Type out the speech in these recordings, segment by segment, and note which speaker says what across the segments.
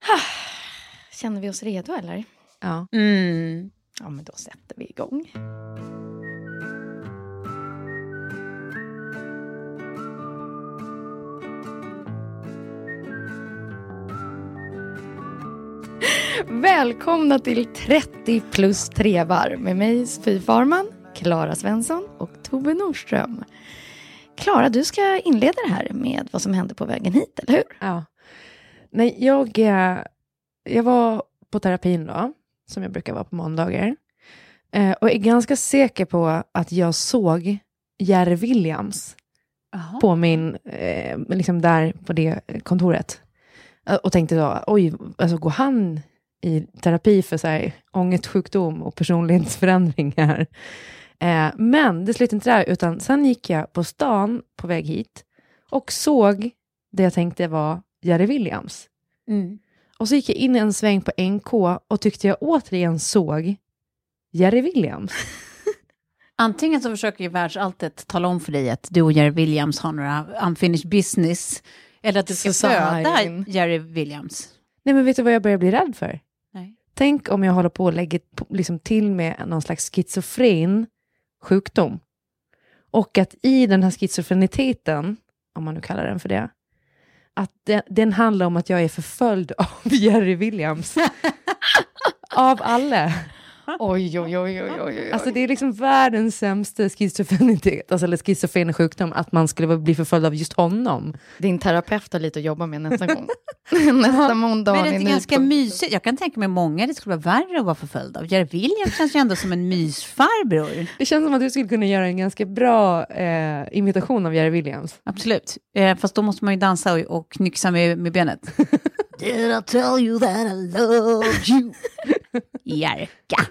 Speaker 1: Känner vi oss redo eller?
Speaker 2: Ja.
Speaker 1: Mm. Ja, men då sätter vi igång. Välkomna till 30 plus trevar med mig Sofie Farman, Klara Svensson och Tove Nordström. Klara, du ska inleda det här med vad som hände på vägen hit, eller hur?
Speaker 2: ja. Nej, jag, eh, jag var på terapin då, som jag brukar vara på måndagar. Eh, och är ganska säker på att jag såg Jerry Williams på min, eh, liksom där på det kontoret. Och tänkte då, oj, alltså går han i terapi för så här, ångestsjukdom och personlighetsförändringar? Men det slutade inte där, utan sen gick jag på stan på väg hit och såg det jag tänkte var Jerry Williams.
Speaker 1: Mm.
Speaker 2: Och så gick jag in en sväng på NK och tyckte jag återigen såg Jerry Williams.
Speaker 3: Antingen så försöker ju världsalltet tala om för dig att du och Jerry Williams har några unfinished business, eller att du ska föda Jerry Williams.
Speaker 2: Nej men vet du vad jag börjar bli rädd för?
Speaker 3: Nej.
Speaker 2: Tänk om jag håller på att lägga på- liksom till med någon slags schizofren sjukdom. Och att i den här schizofreniteten, om man nu kallar den för det, att den, den handlar om att jag är förföljd av Jerry Williams. av alla.
Speaker 1: Oj, oj, oj, oj, oj.
Speaker 2: Alltså det är liksom världens sämsta schizofrenitet, alltså, eller schizofren sjukdom, att man skulle bli förföljd av just honom.
Speaker 1: Din terapeut har lite att jobba med nästa gång. nästa måndag
Speaker 3: Men det är ganska mysigt. Jag kan tänka mig många det skulle vara värre att vara förföljd av. Jerry Williams känns ju ändå som en mysfarbror.
Speaker 2: Det känns som att du skulle kunna göra en ganska bra eh, imitation av Jerry Williams.
Speaker 3: Absolut. Eh, fast då måste man ju dansa och, och knyxa med, med benet. Did I tell you that I loved you? Jerka.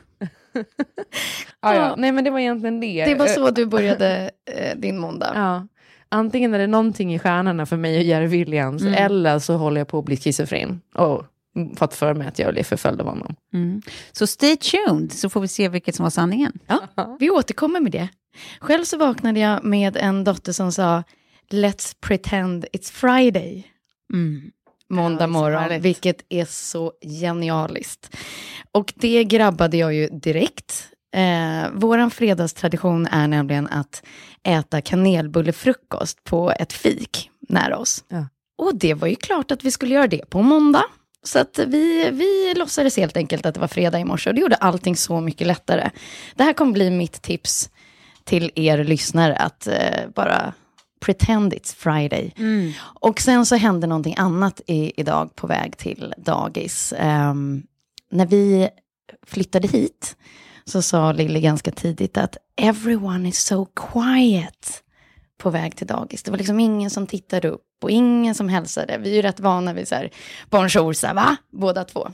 Speaker 2: Ah, ja. Nej men det var egentligen det.
Speaker 1: Det var
Speaker 2: Eh,
Speaker 1: så du började eh, din måndag.
Speaker 2: Ja. Antingen är det någonting i stjärnorna för mig och Jerry Williams,
Speaker 3: Mm.
Speaker 2: eller så håller jag på att bli schizofren. Och fått för mig att jag blir förföljd av honom.
Speaker 3: Mm. Så stay tuned så får vi se vilket som var sanningen.
Speaker 1: Ja, vi återkommer med det. Själv så vaknade jag med en dotter som sa Let's pretend it's Friday.
Speaker 3: Mm.
Speaker 1: Måndag morgon, vilket är så genialiskt. Och det grabbade jag ju direkt. Eh, våran fredagstradition är nämligen att äta kanelbullefrukost på ett fik nära oss.
Speaker 2: Ja.
Speaker 1: Och det var ju klart att vi skulle göra det på måndag. Så att vi, vi låtsades helt enkelt att det var fredag i morse och det gjorde allting så mycket lättare. Det här kommer bli mitt tips till er lyssnare, att eh, bara pretend it's Friday.
Speaker 3: Mm.
Speaker 1: Och sen så hände någonting annat i, idag på väg till dagis. Ehm, när vi flyttade hit så sa Lille ganska tidigt att everyone is so quiet på väg till dagis. Det var liksom ingen som tittade upp och ingen som hälsade. Vi är ju rätt vana vid så här bonjour, va? Båda två.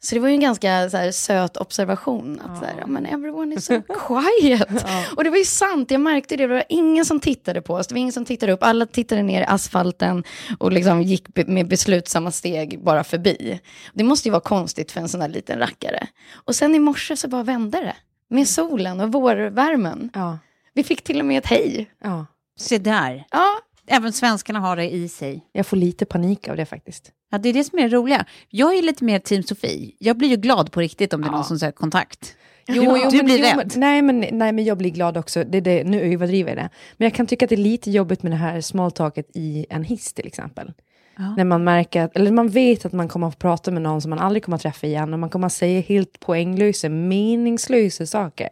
Speaker 1: Så det var ju en ganska så här, söt observation. Att så här, ja, men everyone is so quiet. Och det var ju sant, jag märkte det. Det var ingen som tittade på oss. Det var ingen som tittade upp. Alla tittade ner i asfalten och liksom gick med beslutsamma steg bara förbi. Det måste ju vara konstigt för en sån här liten rackare. Och sen i morse så bara vände det. Med solen och vårvärmen.
Speaker 2: Ja.
Speaker 1: Vi fick till och med ett hej.
Speaker 2: ja.
Speaker 3: Se där.
Speaker 1: Ja,
Speaker 3: Även svenskarna har det i sig.
Speaker 2: Jag får lite panik av det faktiskt.
Speaker 3: Ja, det är det som är det roliga. Jag är lite mer team Sofie. Jag blir ju glad på riktigt om det är någon som söker kontakt.
Speaker 2: Jo, jo,
Speaker 3: du
Speaker 2: men-
Speaker 3: blir
Speaker 2: jo,
Speaker 3: rädd.
Speaker 2: Nej, men, nej, men jag blir glad också. Det, det, nu överdriver jag det. Men jag kan tycka att det är lite jobbigt med det här smalltalket i en hiss till exempel. När man märker, att, eller man vet att man kommer att prata med någon som man aldrig kommer att träffa igen och man kommer att säga helt poänglösa, meningslösa saker.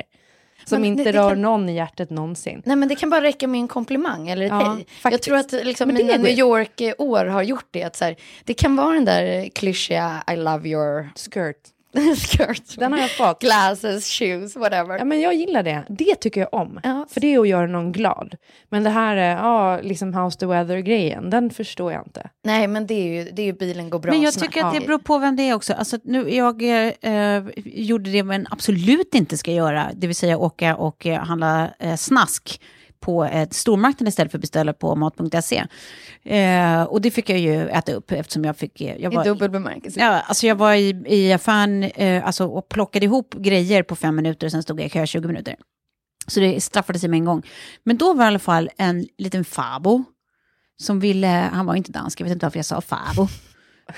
Speaker 2: Som
Speaker 1: Men
Speaker 2: inte
Speaker 1: det- det
Speaker 2: rör
Speaker 1: kan-
Speaker 2: någon i hjärtat någonsin.
Speaker 1: Nej men det kan bara räcka med en komplimang eller ett
Speaker 2: Ja,
Speaker 1: hej. Jag tror att liksom, mina
Speaker 2: är
Speaker 1: New. York-år har gjort det. Att så här, det kan vara den där klyschiga I love your
Speaker 2: Skirt.
Speaker 1: skirt.
Speaker 2: Den har jag fått.
Speaker 1: Glasses, shoes, whatever.
Speaker 2: Ja, men jag gillar det. Det tycker jag om.
Speaker 1: Ja.
Speaker 2: För det är att göra någon glad. Men det här, är, ja, liksom house the weather-grejen, den förstår jag inte.
Speaker 1: Nej men det är ju, det är ju bilen går bra
Speaker 3: Men jag
Speaker 1: snack.
Speaker 3: tycker att det beror på vem det är också. Alltså, nu, jag eh, gjorde det man absolut inte ska göra, det vill säga åka och eh, handla eh, snask på ett stormarknad istället för att beställa på mat.se. Eh, och det fick jag ju äta upp eftersom jag fick... eh, Jag
Speaker 1: I
Speaker 3: var,
Speaker 1: dubbel bemärkelse.
Speaker 3: Ja, alltså jag var i, i affären eh, alltså, och plockade ihop grejer på fem minuter och sen stod jag i kö 20 minuter. Så det straffade sig med en gång. Men då var i alla fall en liten fabo som ville, han var inte dansk, jag vet inte varför jag sa fabo.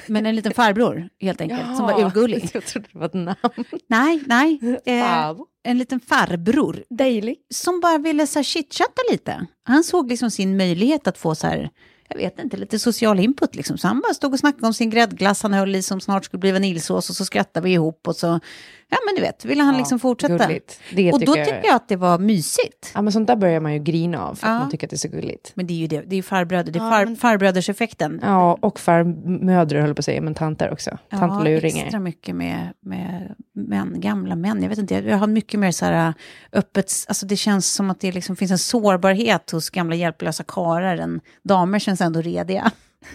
Speaker 3: Men en liten farbror helt enkelt, som var urgullig.
Speaker 2: Jag trodde det var ett namn.
Speaker 3: Nej, nej. Eh, en liten farbror
Speaker 1: Daily.
Speaker 3: som bara ville så chitchatta lite. Han såg liksom sin möjlighet att få så här, jag vet inte, lite social input liksom. Så han bara stod och snackade om sin gräddglass han höll i som snart skulle bli vaniljsås och så skrattade vi ihop och så, ja men du vet, ville han liksom fortsätta.
Speaker 2: gulligt. Det
Speaker 3: och då
Speaker 2: tycker jag-
Speaker 3: jag att det var mysigt.
Speaker 2: Ja, men sånt där börjar man ju grina av för att
Speaker 3: Ja.
Speaker 2: man tycker att det är så gulligt.
Speaker 3: Men det är ju det, det är farbröder, det är
Speaker 1: Ja,
Speaker 3: far,
Speaker 1: men-
Speaker 3: farbröderseffekten.
Speaker 2: Ja, och farmödrar höll på att säga, men tanter också.
Speaker 3: Ja,
Speaker 2: Tantluringar.
Speaker 3: extra mycket med, med män, gamla män. Jag vet inte, jag har mycket mer så här öppet, alltså det känns som att det liksom finns en sårbarhet hos gamla hjälplösa karar än damer känns ändå rediga.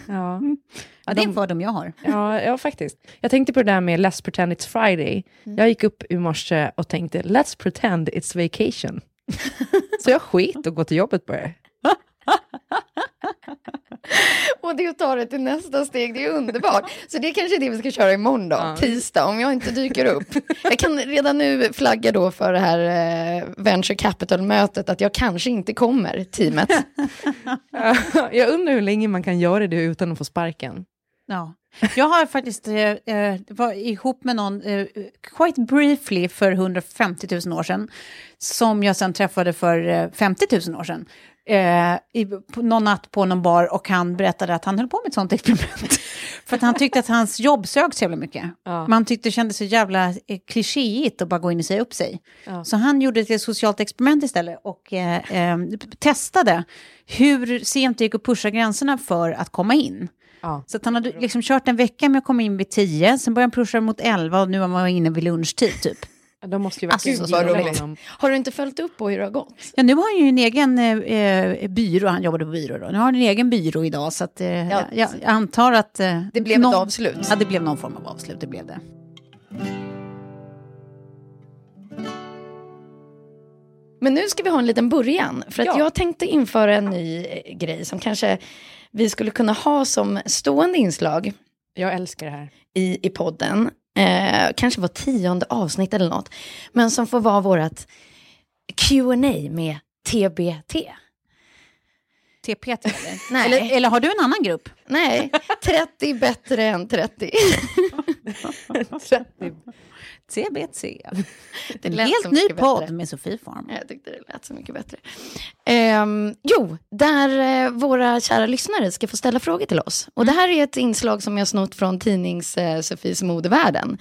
Speaker 2: Ja.
Speaker 3: Ja, det är en fördom jag har.
Speaker 2: Ja, ja, faktiskt. Jag tänkte på det där med Let's pretend it's Friday. Jag gick upp i morse och tänkte Let's pretend it's vacation. så jag skit och gå till jobbet på det.
Speaker 1: Och det tar det till nästa steg, det är underbart. Så det är kanske det vi ska köra imorgon då, tisdag, om jag inte dyker upp. Jag kan redan nu flagga då för det här eh, Venture Capital-mötet, att jag kanske inte kommer, teamet.
Speaker 2: jag undrar hur länge man kan göra det utan att få sparken.
Speaker 3: Ja. Jag har faktiskt eh, eh, var ihop med någon, eh, quite briefly, för 150 000 år sedan, som jag sen träffade för eh, 50 000 år sedan. Eh, i, på någon natt på någon bar och han berättade att han höll på med ett sånt experiment. för att han tyckte att hans jobb sög så jävla mycket.
Speaker 2: Ja.
Speaker 3: Man tyckte det kändes så jävla eh, klichéigt att bara gå in och säga upp sig.
Speaker 2: Ja.
Speaker 3: Så han gjorde ett socialt experiment istället och testade hur sent det gick att pusha gränserna för att komma in.
Speaker 2: Ja.
Speaker 3: Så han hade liksom kört en vecka med att komma in vid 10, sen började han pusha mot 11 och nu var man inne vid lunchtid typ.
Speaker 2: De måste ju
Speaker 3: Alltså,
Speaker 2: verkligen
Speaker 3: så
Speaker 2: gilla honom.
Speaker 1: Har du inte följt upp på hur det har gått?
Speaker 3: Ja, nu har han ju en egen eh, byrå, han jobbade på byrå då. Nu har han en egen byrå idag så att eh,
Speaker 1: Ja.
Speaker 3: jag, jag antar att... Eh,
Speaker 1: Det blev ett avslut.
Speaker 3: Ja, det blev någon form av avslut, det blev det.
Speaker 1: Men nu ska vi ha en liten början, för att
Speaker 2: Ja.
Speaker 1: jag tänkte införa en ny eh, grej som kanske vi skulle kunna ha som stående inslag
Speaker 2: Jag älskar det här.
Speaker 1: i, i podden. Eh, kanske var tionde avsnitt eller något. Men som får vara vårt Q&A med TBT.
Speaker 3: TPT eller?
Speaker 1: Nej.
Speaker 3: eller? Eller har du en annan grupp?
Speaker 1: Nej, 30 bättre än 30.
Speaker 3: TBT.
Speaker 1: Det
Speaker 3: En
Speaker 1: lät så
Speaker 3: helt ny
Speaker 1: mycket
Speaker 3: podd
Speaker 1: bättre.
Speaker 3: med Sofie Farm.
Speaker 1: Jag tyckte det lät så mycket bättre. Ehm, jo, där eh, våra kära lyssnare ska få ställa frågor till oss. Och det här är ett inslag som jag snott från tidnings eh, Sofies modevärlden.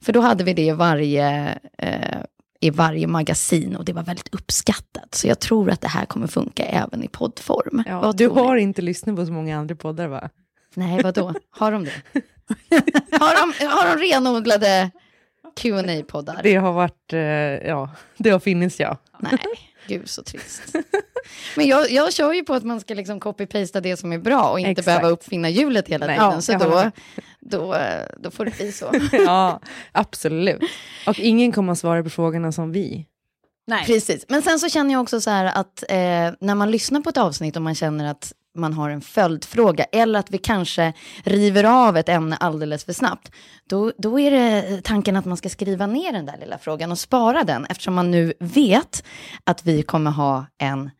Speaker 1: För då hade vi det i varje, eh, i varje magasin och det var väldigt uppskattat. Så jag tror att det här kommer funka även i poddform.
Speaker 2: Ja, du
Speaker 1: ni?
Speaker 2: har inte lyssnat på så många andra poddar va?
Speaker 1: Nej, vadå? Har de det? har, de, har de renodlade qa poddar
Speaker 2: Det har varit, eh, ja, det har funnits ja.
Speaker 1: Nej, gud så trist. Men jag, jag kör ju på att man ska liksom copy-pasta det som är bra och inte
Speaker 2: Exakt.
Speaker 1: behöva uppfinna hjulet hela
Speaker 2: Nej,
Speaker 1: tiden.
Speaker 2: ja,
Speaker 1: så då, då, då får det bli så.
Speaker 2: ja, absolut. Och ingen kommer att svara på frågorna som vi.
Speaker 3: Nej.
Speaker 1: Precis, men sen så känner jag också så här att eh, när man lyssnar på ett avsnitt och man känner att man har en följdfråga eller att vi kanske river av ett ämne alldeles för snabbt, då, då är det tanken att man ska skriva ner den där lilla frågan och spara den eftersom man nu vet att vi kommer ha en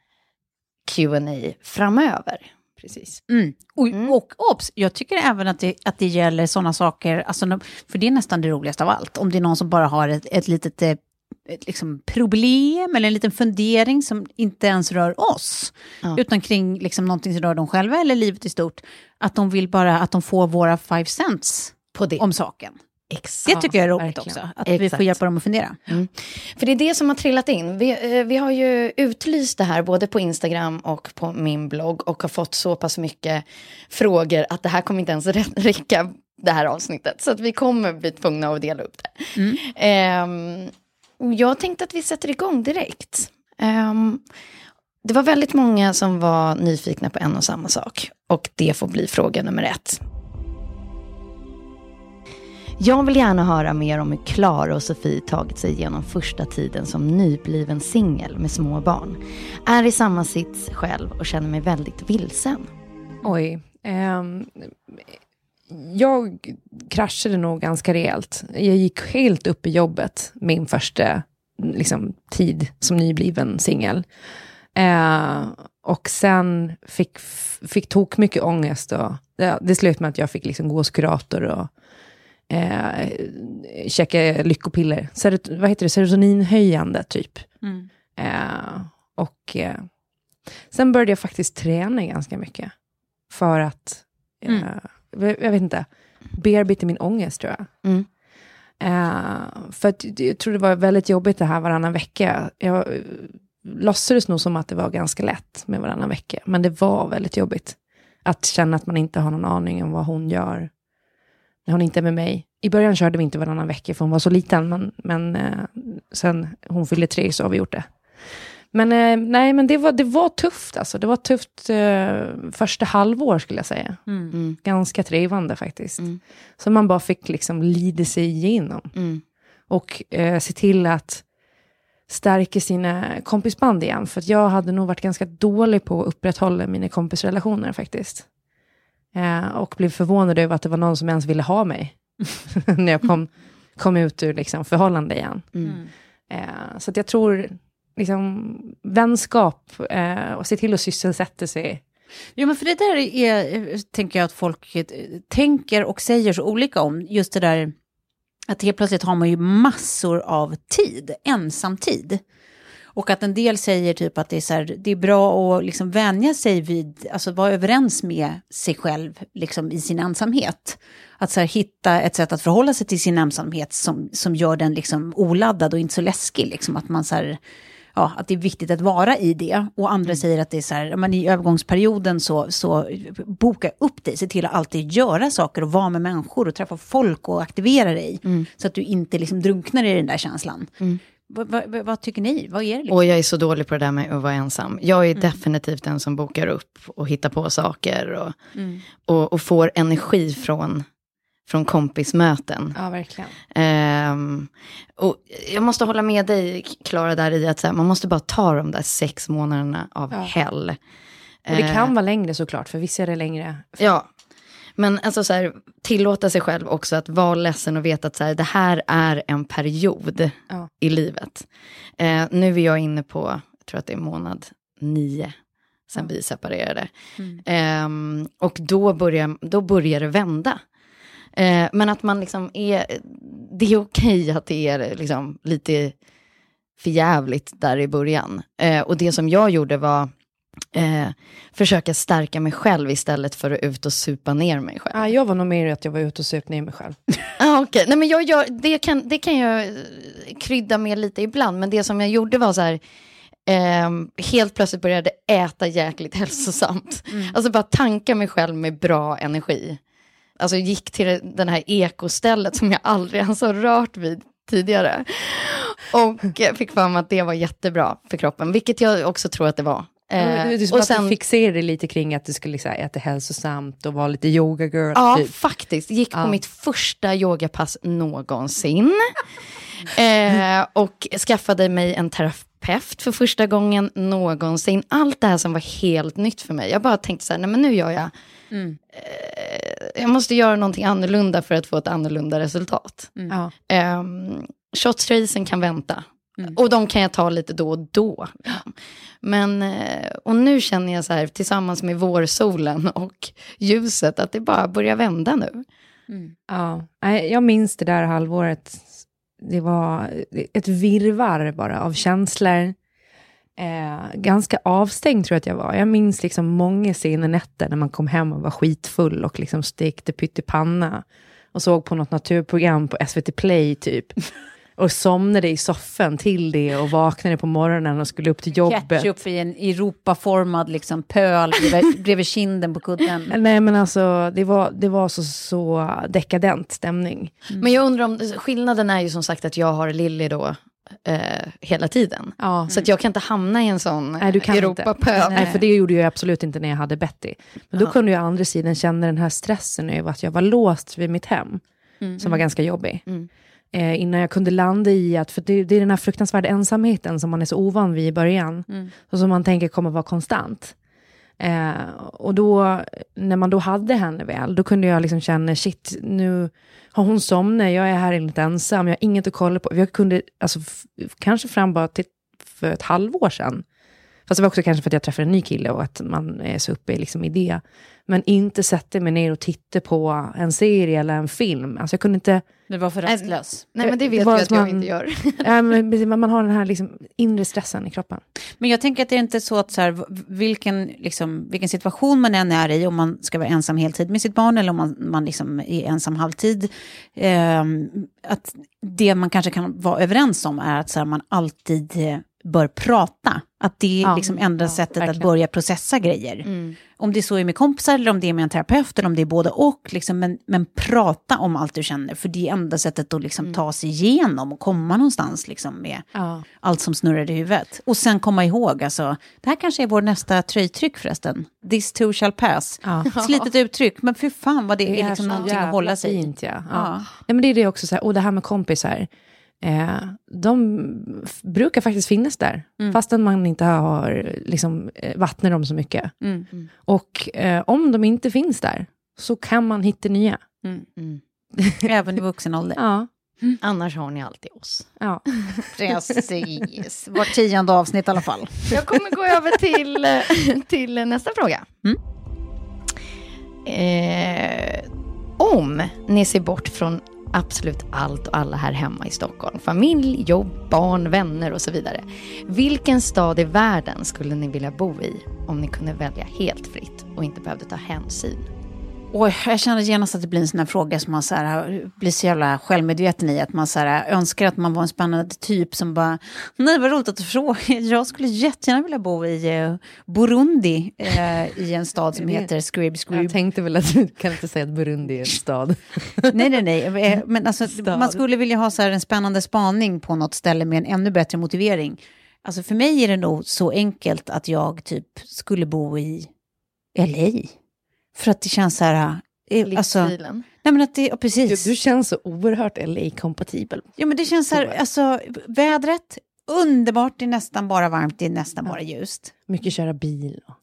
Speaker 1: Q&A framöver.
Speaker 2: Precis.
Speaker 3: Mm. Och,
Speaker 1: Mm.
Speaker 3: och obs, jag tycker även att det, att det gäller sådana saker, alltså, för det är nästan det roligaste av allt. Om det är någon som bara har ett, ett litet eh, ett liksom problem eller en liten fundering som inte ens rör oss,
Speaker 1: Ja.
Speaker 3: utan kring liksom någonting som rör dem själva eller livet i stort, att de vill bara att de får våra five cents
Speaker 1: På det.
Speaker 3: om saken.
Speaker 1: Exakt.
Speaker 3: Det tycker jag är roligt
Speaker 2: verkligen.
Speaker 3: också, att vi
Speaker 1: Exakt.
Speaker 3: får hjälpa dem att fundera.
Speaker 1: För det är det som har trillat in. Vi, eh, vi har ju utlyst det här både på Instagram och på min blogg och har fått så pass mycket frågor att det här kommer inte ens rä- räcka det här avsnittet. Så att vi kommer bli tvungna att dela upp det. Ehm, och jag tänkte att vi sätter igång direkt. Um, det var väldigt många som var nyfikna på en och samma sak. Och det får bli fråga nummer ett. Jag vill gärna höra mer om hur Klara och Sofie tagit sig igenom första tiden som nybliven singel med små barn. Är i samma sits själv och känner mig väldigt vilsen.
Speaker 2: Oj. Um, jag kraschade nog ganska rejält. Jag gick helt upp i jobbet min första liksom, tid som nybliven singel. Eh, och sen fick, fick tok mycket ångest. Och, det, det slutade med att jag fick liksom gå hos kurator och eh, käka lyckopiller. Serot, vad heter det? Serotoninhöjande, typ. Eh, och eh, sen började jag faktiskt träna ganska mycket. För att, eh, jag, vet inte, bearbeta min ångest tror jag.
Speaker 1: Mm.
Speaker 2: Eh, för att jag tror det var väldigt jobbigt det här varannan vecka. Jag eh, låtsades nog som att det var ganska lätt med varannan vecka. Men det var väldigt jobbigt. Att känna att man inte har någon aning om vad hon gör när hon inte är med mig. I början körde vi inte varannan vecka för hon var så liten, men, men eh, sen hon fyllde tre så har vi gjort det. Men eh, nej, men det var, det var tufft alltså. Det var tufft eh, första halvår skulle jag säga.
Speaker 1: Mm.
Speaker 2: Ganska trevande faktiskt.
Speaker 1: Mm.
Speaker 2: Så man bara fick liksom lida sig igenom.
Speaker 1: Mm.
Speaker 2: Och eh, se till att stärka sina kompisband igen. För att jag hade nog varit ganska dålig på att upprätthålla mina kompisrelationer faktiskt. Eh, och blev förvånad över att det var någon som ens ville ha mig. när jag kom, kom ut ur liksom, förhållande igen.
Speaker 1: Mm.
Speaker 2: Eh, så att jag tror, liksom, vänskap eh, och se till att sysselsätta sig.
Speaker 3: Jo, men för det där är, tänker jag att folk eh, tänker och säger så olika om. Just det där att helt plötsligt har man ju massor av tid, ensamtid. Och att en del säger typ att det är, så här, det är bra att liksom vänja sig vid, alltså vara överens med sig själv liksom i sin ensamhet. Att så här, hitta ett sätt att förhålla sig till sin ensamhet som, som gör den liksom oladdad och inte så läskig. Liksom. Att, man så här, ja, att det är viktigt att vara i det. Och andra säger att det är så här, men i övergångsperioden så, så boka upp dig, se till att alltid göra saker och vara med människor och träffa folk och aktivera dig. Så att du inte liksom drunknar i den där känslan. Vad, vad, vad tycker ni? Vad är det? Liksom?
Speaker 1: Och jag är så dålig på det där med att vara ensam. Jag är definitivt den som bokar upp och hittar på saker och, och, och får energi från, från kompismöten.
Speaker 2: Ja, verkligen.
Speaker 1: Ehm, och jag måste hålla med dig, Klara, där i att här, man måste bara ta de där sex månaderna av
Speaker 2: Ja.
Speaker 1: hell.
Speaker 2: Och det kan
Speaker 1: Eh,
Speaker 2: vara längre såklart, för vissa är det längre.
Speaker 1: Ja, men alltså så här, tillåta sig själv också att vara ledsen och veta att så här, det här är en period
Speaker 2: Ja.
Speaker 1: i livet. Eh, nu är jag inne på, jag tror att det är månad nio sen vi separerade. Ehm, och då börjar, då börjar det vända. Eh, men att man liksom är, det är okej att det är liksom lite förjävligt där i början. Eh, och det som jag gjorde var eh, försöka stärka mig själv istället för att ut och supa ner mig själv.
Speaker 2: Ja, jag var nog mer att jag var ute och söp ner mig själv.
Speaker 1: Ah, Okej, nej men jag gör, det, kan, det kan jag eh, krydda med lite ibland, men det som jag gjorde var så här, ehm, helt plötsligt började äta jäkligt hälsosamt. Alltså bara tanka mig själv med bra energi. Alltså gick till det- den här ekostället som jag aldrig ens har rört vid tidigare. Och fick för mig att det var jättebra för kroppen, vilket jag också tror att det var. Eh,
Speaker 2: du, du,
Speaker 1: och
Speaker 2: och
Speaker 1: sen,
Speaker 2: du fixerade lite kring att du skulle liksom, äta hälsosamt och vara lite yoga girl.
Speaker 1: ja,
Speaker 2: typ.
Speaker 1: faktiskt. Gick på
Speaker 2: Ja.
Speaker 1: mitt första yogapass någonsin. eh, och skaffade mig en terapeut för första gången någonsin. Allt det här som var helt nytt för mig. Jag bara tänkte så här, nej men nu gör jag... Eh, jag måste göra någonting annorlunda för att få ett annorlunda resultat.
Speaker 2: Ja.
Speaker 1: Um, Shotstracen kan vänta. Och de kan jag ta lite då och då. liksom. Men, eh, och nu känner jag så här, tillsammans med vårsolen och ljuset, att det bara börjar vända nu.
Speaker 2: Ja, Nej, jag minns det där halvåret. Det var ett virvar bara av känslor. Eh, ganska avstängd tror jag att jag var. Jag minns liksom många sena nätter när man kom hem och var skitfull och liksom stekte pyttipanna och såg på något naturprogram på SVT Play typ. Och somnade i soffan till det och vaknade på morgonen och skulle upp till jobbet.
Speaker 3: Ketchup i en Europaformad liksom, pöl bredvid, bredvid kinden på kudden.
Speaker 2: Nej men alltså, det var, det var så, så dekadent stämning.
Speaker 1: Men jag undrar om, skillnaden är ju som sagt att jag har Lilly då eh, hela tiden.
Speaker 2: Ja.
Speaker 1: Så att jag kan inte hamna i en sån
Speaker 2: Nej, du kan
Speaker 1: Europapöl.
Speaker 2: inte. Nej, för det gjorde jag absolut inte när jag hade Betty. Men då kunde jag å andra sidan känna den här stressen över att jag var låst vid mitt hem, som var ganska jobbig. Eh, innan jag kunde landa i att, för det, det är den här fruktansvärda ensamheten som man är så ovan vid i början, och som man tänker kommer vara konstant. Eh, och då, när man då hade henne väl, då kunde jag liksom känna, shit, nu har hon somnat, jag är här inte ensam, jag har inget att kolla på. Jag kunde, alltså, kanske fram bara till för ett halvår sedan, Fast det var också kanske för att jag träffade en ny kille och att man är så uppe liksom i det. Men inte sätta mig ner och titta på en serie eller en film. Alltså jag kunde inte...
Speaker 3: Du var för rastlös.
Speaker 1: Nej men det
Speaker 2: Det
Speaker 1: vet
Speaker 2: var
Speaker 1: jag att
Speaker 2: att
Speaker 1: jag
Speaker 2: man-
Speaker 1: inte gör.
Speaker 2: Ja, men man man har den här liksom inre stressen i kroppen.
Speaker 3: Men jag tänker att det är inte så att så här, vilken, liksom, vilken situation man än är i, om man ska vara ensam heltid med sitt barn eller om man, man liksom är ensam halvtid, ehm, att det man kanske kan vara överens om är att så här, man alltid eh, bör prata. Att det är
Speaker 2: Ja,
Speaker 3: liksom enda
Speaker 2: ja,
Speaker 3: sättet att
Speaker 2: verkligen.
Speaker 3: börja processa grejer. Om det så är med kompisar eller om det är med en terapeut eller om det är både och. Liksom, men, men prata om allt du känner, för det är enda sättet att liksom ta sig igenom och komma någonstans liksom, med
Speaker 2: Ja.
Speaker 3: allt som snurrar i huvudet. Och sen komma ihåg, alltså, det här kanske är vår nästa tröjtryck förresten. This too shall pass.
Speaker 2: Ja.
Speaker 3: Slitet uttryck, men för fan vad det,
Speaker 2: Det
Speaker 3: är
Speaker 2: är
Speaker 3: liksom någonting att hålla sig i.
Speaker 2: Ja. Nej, men det är det också, så här, och det här med kompisar. Eh, de brukar faktiskt finnas där, fastän man inte har liksom, eh, vattnat dem så mycket.
Speaker 3: Mm.
Speaker 2: Och eh, om de inte finns där, så kan man hitta nya.
Speaker 3: Även i vuxen ålder.
Speaker 2: Ja.
Speaker 1: Annars har ni alltid oss.
Speaker 2: Ja.
Speaker 3: Precis. Var tionde avsnitt i alla fall.
Speaker 1: Jag kommer gå över till, eh, till nästa fråga. Eh, om ni ser bort från absolut allt och alla här hemma i Stockholm, familj, jobb, barn, vänner och så vidare. Vilken stad i världen skulle ni vilja bo i om ni kunde välja helt fritt och inte behövde ta hänsyn?
Speaker 3: Oj, jag känner genast att det blir en sån här fråga som man så här, blir så jävla självmedveten i. Att man så här, önskar att man var en spännande typ som bara, nej vad roligt att du frågar. Jag skulle jättegärna vilja bo i eh, Burundi, eh, i en stad som heter Scrib Scrib.
Speaker 2: Jag tänkte väl att du kan inte säga att Burundi är en stad.
Speaker 3: Nej, nej, nej. Eh, Men alltså,
Speaker 2: Stad.
Speaker 3: man skulle vilja ha så här en spännande spaning på något ställe med en ännu bättre motivering. Alltså för mig är det nog så enkelt att jag typ skulle bo i LA. För att det känns så här... eh, Alltså,
Speaker 1: Livsstilen.
Speaker 3: nej men att det, ja,
Speaker 2: Du,
Speaker 3: precis.
Speaker 2: du känns så oerhört LA-kompatibel.
Speaker 3: Ja men det känns så här,
Speaker 2: Så.
Speaker 3: alltså vädret, underbart, det är nästan bara varmt, det är nästan bara ljust.
Speaker 2: Mycket köra bil. Och...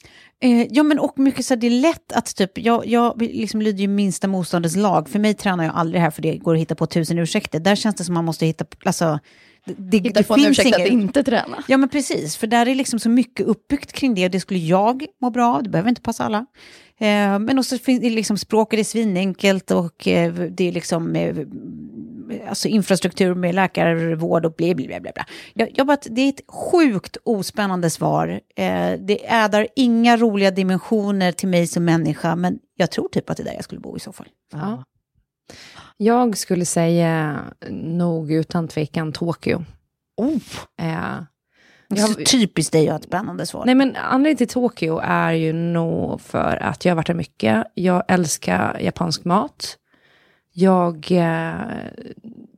Speaker 3: Eh, ja, men och mycket så här, det är lätt att typ, jag, jag liksom lyder ju minsta motståndets lag. För mig tränar jag aldrig här för det går att hitta på tusen ursäkter. Där känns det som man måste hitta, alltså, det, det,
Speaker 1: Hitta
Speaker 3: det
Speaker 1: på en
Speaker 3: finns
Speaker 1: ursäkt att
Speaker 3: inget-
Speaker 1: inte träna.
Speaker 3: Ja men precis, för där är liksom så mycket uppbyggt kring det och det skulle jag må bra av, det behöver inte passa alla. Eh, men också finns det liksom språket är svinenkelt och eh, det är liksom eh, alltså infrastruktur med läkarvård och bla bla bla. bla. bla. Jag, jag bara, det är ett sjukt ospännande svar. Eh, det ädar inga roliga dimensioner till mig som människa, men jag tror typ att det är där jag skulle bo i så fall.
Speaker 2: Ja. Jag skulle säga nog utan tvekan Tokyo.
Speaker 3: Oh.
Speaker 2: Eh,
Speaker 3: Så typiskt dig att ha ett spännande svar.
Speaker 2: nej men anledningen till Tokyo är ju nog för att jag har varit där mycket. Jag älskar japansk mat. Jag eh,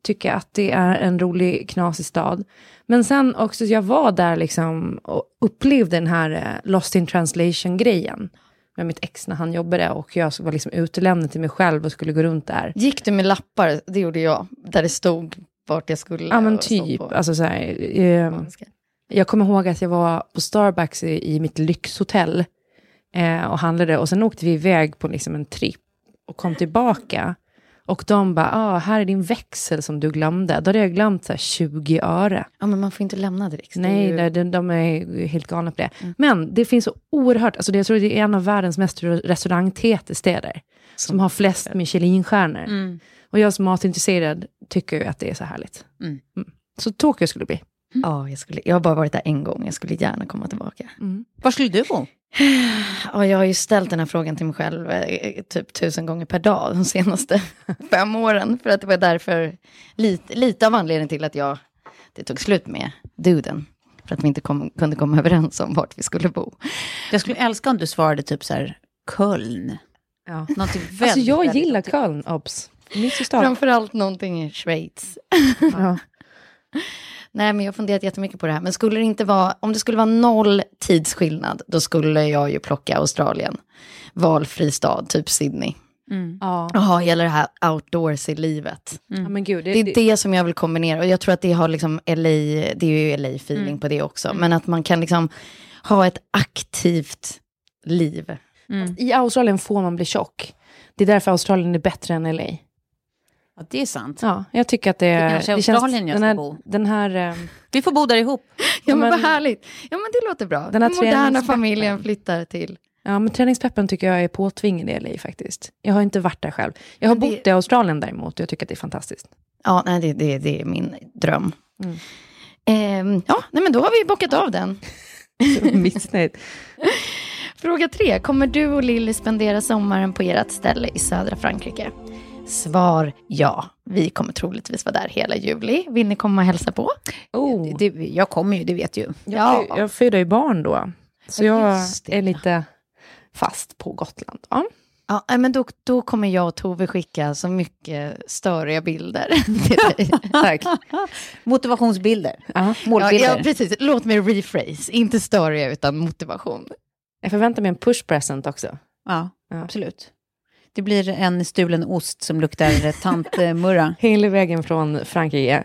Speaker 2: tycker att det är en rolig, knasig stad. Men sen också, jag var där liksom och upplevde den här eh, Lost in translation-grejen. Med mitt ex när han jobbade och jag var liksom utelämnad till mig själv och skulle gå runt där.
Speaker 1: Gick du med lappar? Det gjorde jag. Där det stod vart jag skulle.
Speaker 2: Ja men typ, alltså så här, eh. Jag kommer ihåg att jag var på Starbucks i, i mitt lyxhotell eh, och handlade och sen åkte vi iväg på liksom en tripp och kom tillbaka. Och de bara, ah, här är din växel som du glömde. Då hade jag glömt så här 20 öre.
Speaker 1: Ja, men man får inte lämna direkt.
Speaker 2: Nej,
Speaker 1: ju-
Speaker 2: de, de är helt galna på det. Men det finns så oerhört, alltså det, jag tror det är en av världens mest restaurangtäta städer. Som har flest Michelinstjärnor. Och jag som matintresserad tycker ju att det är så härligt.
Speaker 3: Mm.
Speaker 2: Mm. Så Tokyo skulle bli.
Speaker 1: Ja, jag, skulle, jag har bara varit där en gång. Jag skulle gärna komma tillbaka.
Speaker 3: Var skulle du bo?
Speaker 1: Ja, jag har ju ställt den här frågan till mig själv eh, typ tusen gånger per dag de senaste fem åren. För att det var därför, lite, lite av anledningen till att jag, det tog slut med duden. För att vi inte kom, kunde komma överens om vart vi skulle bo.
Speaker 3: Jag skulle älska om du svarade typ så här, Köln.
Speaker 2: Ja.
Speaker 3: Någonting väldigt,
Speaker 2: Alltså jag
Speaker 3: väldigt-
Speaker 2: gillar Köln, obs.
Speaker 1: Framförallt någonting i Schweiz.
Speaker 2: Ja.
Speaker 1: Nej, men jag har funderat jättemycket på det här. Men skulle det inte vara, om det skulle vara noll tidsskillnad, då skulle jag ju plocka Australien. Valfri stad, typ Sydney.
Speaker 2: Ja.
Speaker 1: Jaha, gäller det här outdoors i livet.
Speaker 2: ja, men gud. Det,
Speaker 1: Det är
Speaker 2: det,
Speaker 1: det som jag vill kombinera. Och jag tror att det har liksom LA, det är ju LA-feeling på det också. Men att man kan liksom ha ett aktivt liv.
Speaker 2: I Australien får man bli tjock. Det är därför Australien är bättre än LA.
Speaker 3: Ja, det är sant.
Speaker 2: Ja, jag tycker att det,
Speaker 3: Det kanske är
Speaker 2: det känns-
Speaker 3: Australien jag
Speaker 2: den
Speaker 3: ska
Speaker 2: här,
Speaker 3: bo.
Speaker 2: Den här, eh,
Speaker 3: Vi får bo där ihop.
Speaker 1: Ja, men, vad härligt. Ja, men det låter bra.
Speaker 2: Den
Speaker 1: Den
Speaker 2: här
Speaker 1: moderna
Speaker 2: träningspeppen.
Speaker 1: familjen flyttar till.
Speaker 2: ja, men träningspeppen tycker jag är påtvingad i LA faktiskt. Jag har inte varit där själv. Jag har
Speaker 1: det-
Speaker 2: bott i Australien däremot och jag tycker att det är fantastiskt.
Speaker 1: Ja, nej, det, det, det är min dröm.
Speaker 2: Mm.
Speaker 1: Ehm, ja, nej, men då har vi bockat av den.
Speaker 2: Missnöjd.
Speaker 1: Fråga tre. Kommer du och Lilly spendera sommaren på ert ställe i södra Frankrike? Svar ja. Vi kommer troligtvis vara där hela juli. Vill ni komma och hälsa på?
Speaker 2: Oh.
Speaker 3: Det, jag kommer ju, det vet ju.
Speaker 2: Jag,
Speaker 1: Ja.
Speaker 2: jag föder ju barn då. Så
Speaker 1: Ja,
Speaker 2: jag är lite fast på Gotland. Ja.
Speaker 1: Ja, men då, då kommer jag och Tove skicka så mycket störiga bilder till dig.
Speaker 2: Tack.
Speaker 3: Motivationsbilder.
Speaker 2: Ja.
Speaker 1: Ja,
Speaker 3: Målbilder.
Speaker 1: ja, precis. Låt mig rephrase. Inte störiga utan motivation.
Speaker 2: Jag förväntar mig en push present också.
Speaker 3: Ja,
Speaker 2: Ja.
Speaker 3: absolut. Det blir en stulen ost som luktar tantmurra.
Speaker 2: Hela vägen från Frankrike.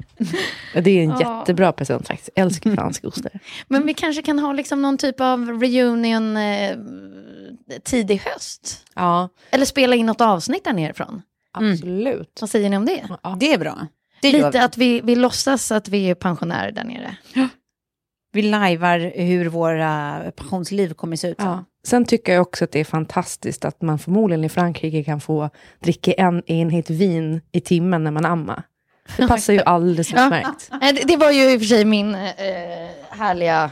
Speaker 2: Det är en
Speaker 1: Ja.
Speaker 2: jättebra present faktiskt. Älskar fransk ostar.
Speaker 1: Men vi kanske kan ha liksom någon typ av reunion eh, tidig höst.
Speaker 2: Ja,
Speaker 1: Eller spela in något avsnitt där nerifrån.
Speaker 2: absolut.
Speaker 1: Vad säger ni om det?
Speaker 2: Ja.
Speaker 3: Det är bra. Det gör vi.
Speaker 1: Lite att vi, vi låtsas att vi är pensionärer där nere.
Speaker 3: Vi lajvar hur våra pensionsliv kommer se ut.
Speaker 2: Ja. Sen tycker jag också att det är fantastiskt att man förmodligen i Frankrike kan få dricka en enhet vin i timmen när man ammar. Det passar ju alldeles
Speaker 1: Ja.
Speaker 2: utmärkt.
Speaker 1: Nej, Det, det var ju i och för sig min eh, härliga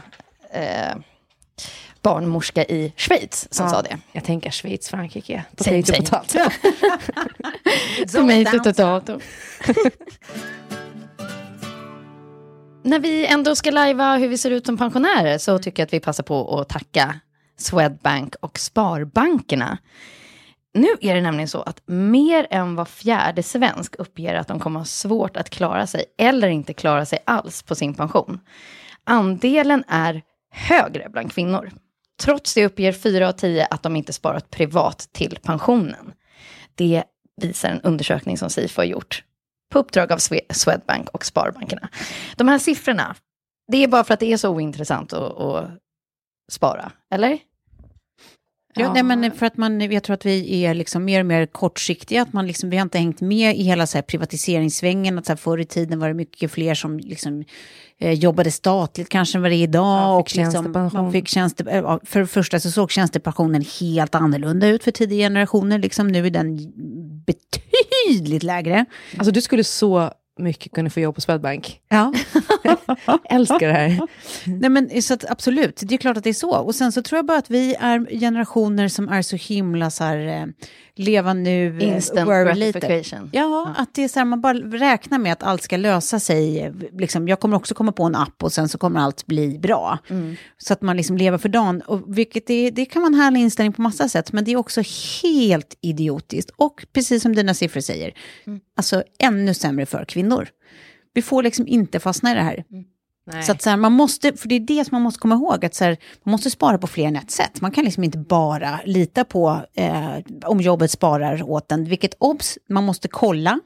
Speaker 1: eh, barnmorska i Schweiz som
Speaker 2: Ja.
Speaker 1: sa det.
Speaker 2: Jag tänker Schweiz, Frankrike. Potato, potato.
Speaker 1: Tomato, tomato. När vi ändå ska lajva hur vi ser ut som pensionärer så tycker jag att vi passar på att tacka Swedbank och Sparbankerna. Nu är det nämligen så att mer än var fjärde svensk uppger att de kommer ha svårt att klara sig eller inte klara sig alls på sin pension. Andelen är högre bland kvinnor. Trots det uppger fyra av tio att de inte sparat privat till pensionen. Det visar en undersökning som Sifo har gjort på uppdrag av Swedbank och Sparbankerna. De här siffrorna, det är bara för att det är så ointressant att, att spara, eller?
Speaker 3: Ja, nej, men för att man, jag tror att vi är liksom mer och mer kortsiktiga, att man liksom, vi har inte hängt med i hela så här privatiseringsvängen, att så här, förr i tiden var det mycket fler som liksom, eh, jobbade statligt kanske än vad det är idag.
Speaker 2: Ja, fick
Speaker 3: och liksom, man fick tjänste, eh, för det första så såg tjänstepensionen helt annorlunda ut för tidigare generationer, liksom, nu är den betydligt lägre.
Speaker 2: Alltså du skulle så mycket kunna få jobb på Swedbank.
Speaker 3: Ja.
Speaker 2: Älskar det här.
Speaker 3: Nej, men, så att, absolut, det är klart att det är så. Och sen så tror jag bara att vi är generationer som är så himla så här, eh, leva nu, eh,
Speaker 1: Instant
Speaker 3: worry
Speaker 1: gratification.
Speaker 3: Ja, att det är så här, man bara räknar med att allt ska lösa sig. Liksom, jag kommer också komma på en app och sen så kommer allt bli bra. Så att man liksom lever för dagen. Och vilket är, det kan vara en härlig inställning på massa sätt, men det är också helt idiotiskt. Och precis som dina siffror säger, alltså ännu sämre för kvinnor. Vi får liksom inte fastna i det här.
Speaker 2: Nej.
Speaker 3: Så att så här, man måste, för det är det som man måste komma ihåg, att så här, man måste spara på fler än ett sätt. Man kan liksom inte bara lita på eh, om jobbet sparar åt en, vilket obs, man måste kolla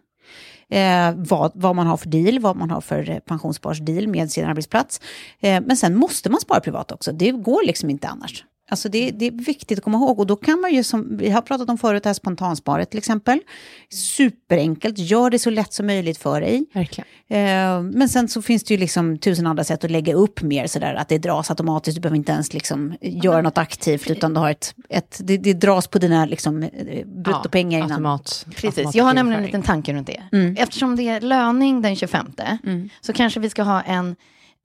Speaker 3: eh, vad, vad man har för deal, vad man har för eh, pensionssparsdeal med sin arbetsplats. Eh, men sen måste man spara privat också, det går liksom inte annars. Alltså det, det är viktigt att komma ihåg och då kan man ju, som vi har pratat om förut, det här spontansparet till exempel. Superenkelt, gör det så lätt som möjligt för dig.
Speaker 2: Verkligen.
Speaker 3: Eh, men sen så finns det ju liksom tusen andra sätt att lägga upp mer sådär, att det dras automatiskt, du behöver inte ens liksom göra något aktivt, utan du har ett, ett det, det dras på dina liksom, eh, bruttopengar innan.
Speaker 2: Automat,
Speaker 1: Precis, jag har nämligen en liten tanke runt det.
Speaker 3: Mm.
Speaker 1: Eftersom det är löning den 25, så kanske vi ska ha en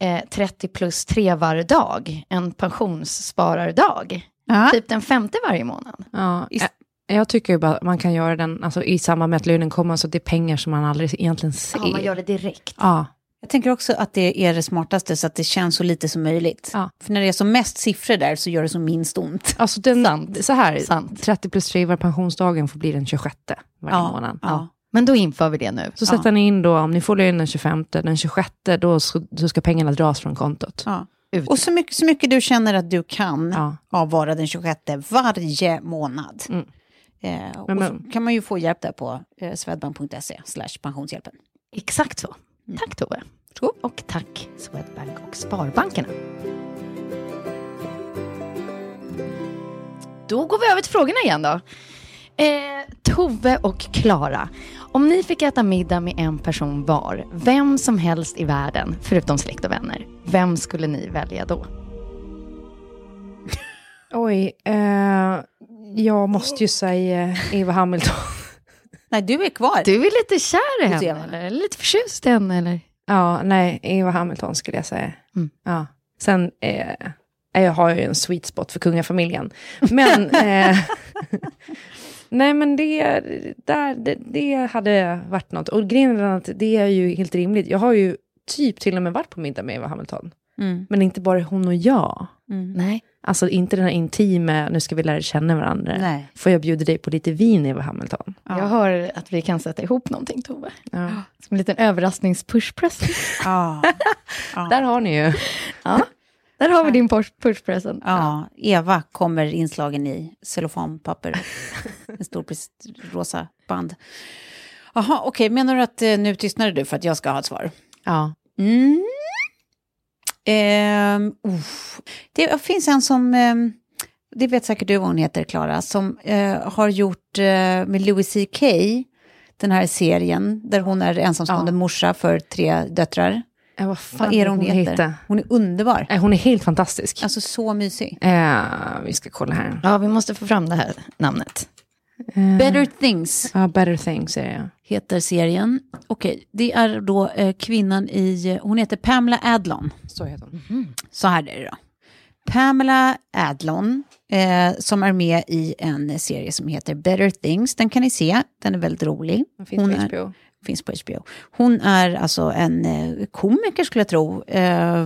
Speaker 1: eh, 30 plus 3 var dag, en pensionssparardag.
Speaker 3: Ja.
Speaker 1: Typ den femte varje månad.
Speaker 2: Ja,
Speaker 3: Ist-
Speaker 2: jag- tycker ju bara att man kan göra den alltså, i samband med att lönen kommer, så det är pengar som man aldrig egentligen ser.
Speaker 1: Ja, man gör det direkt.
Speaker 2: Ja,
Speaker 3: Jag tänker också att det är det smartaste så att det känns så lite som möjligt.
Speaker 2: Ja.
Speaker 3: För när det är som mest siffror där så gör det som minst ont.
Speaker 2: alltså den,
Speaker 1: Sant.
Speaker 2: så här,
Speaker 1: Sant.
Speaker 2: 30 plus 3 var pensionsdagen får bli den 26 varje månad.
Speaker 3: Ja.
Speaker 1: Men då inför vi det nu.
Speaker 2: Så sätter ni in då, om ni får lön den 25, den 26, då ska, då ska pengarna dras från kontot.
Speaker 3: Ja.
Speaker 1: Ut.
Speaker 3: Och så mycket, så mycket du känner att du kan
Speaker 2: Ja.
Speaker 3: avvara den 26 varje månad.
Speaker 2: Mm.
Speaker 3: Eh, och
Speaker 2: Men-
Speaker 3: så kan man ju få hjälp där på eh, swedbank.se slash pensionshjälpen.
Speaker 1: Exakt så. Tack Tove. Och tack Swedbank och Sparbankerna. Då går vi över till frågorna igen då. Eh, Tove och Klara. Om ni fick äta middag med en person var, vem som helst i världen, förutom släkt och vänner, vem skulle ni välja då?
Speaker 2: Oj, eh, jag måste ju säga Eva Hamilton.
Speaker 3: Nej, du är kvar.
Speaker 1: Du är lite kär i henne, eller lite förtjust i henne, eller?
Speaker 2: Ja, nej, Eva Hamilton skulle jag säga.
Speaker 1: Mm.
Speaker 2: Ja. Sen eh, jag har jag ju en sweet spot för kungafamiljen. Men, eh, nej men det, där, det, det hade varit något. Och grejen är att det är ju helt rimligt. Jag har ju typ till och med varit på middag med Eva Hamilton.
Speaker 3: Mm.
Speaker 2: Men inte bara hon och jag.
Speaker 1: Nej.
Speaker 2: Alltså inte den här intima, nu ska vi lära känna varandra.
Speaker 3: Nej.
Speaker 2: Får jag bjuda dig på lite vin, Eva Hamilton?
Speaker 3: Ja.
Speaker 1: Jag hör att vi kan sätta ihop någonting, Tove.
Speaker 2: Ja.
Speaker 1: Som en liten överrasknings-pushpresent.
Speaker 3: Ja.
Speaker 2: Där har ni ju.
Speaker 1: Ja, där har vi din push- pushpresent.
Speaker 3: ja, Eva kommer inslagen i cellofanpapper. En stor rosa band. Jaha, okej, menar du att eh, nu tystnade du för att jag ska ha ett svar?
Speaker 2: Ja.
Speaker 3: Mm. Ehm, uff. det finns en som, ehm, det vet säkert du vad hon heter, Klara, som eh, har gjort eh, med Louis CK, den här serien, där hon är ensamstående
Speaker 2: Ja.
Speaker 3: morsa för tre döttrar.
Speaker 2: Eh, vad fan
Speaker 3: Vad är det hon, heter?
Speaker 2: hette?
Speaker 3: Hon är underbar.
Speaker 2: Eh, Hon är helt fantastisk.
Speaker 3: Alltså så mysig.
Speaker 2: Eh, vi ska kolla här.
Speaker 1: Ja, vi måste få fram det här namnet.
Speaker 2: Eh,
Speaker 3: Better Things
Speaker 2: Ja, Better Things är jag.
Speaker 3: heter serien. Okej, det är då eh, kvinnan i, eh, hon heter Pamela Adlon.
Speaker 2: Så heter hon.
Speaker 3: Så här är det då. Pamela Adlon, eh, som är med i en serie som heter Better Things. Den kan ni se, den är väldigt rolig.
Speaker 2: Den finns
Speaker 3: Hon
Speaker 2: på
Speaker 3: är-
Speaker 2: HBO.
Speaker 3: Finns på HBO. Hon är alltså en eh, komiker skulle jag tro, eh,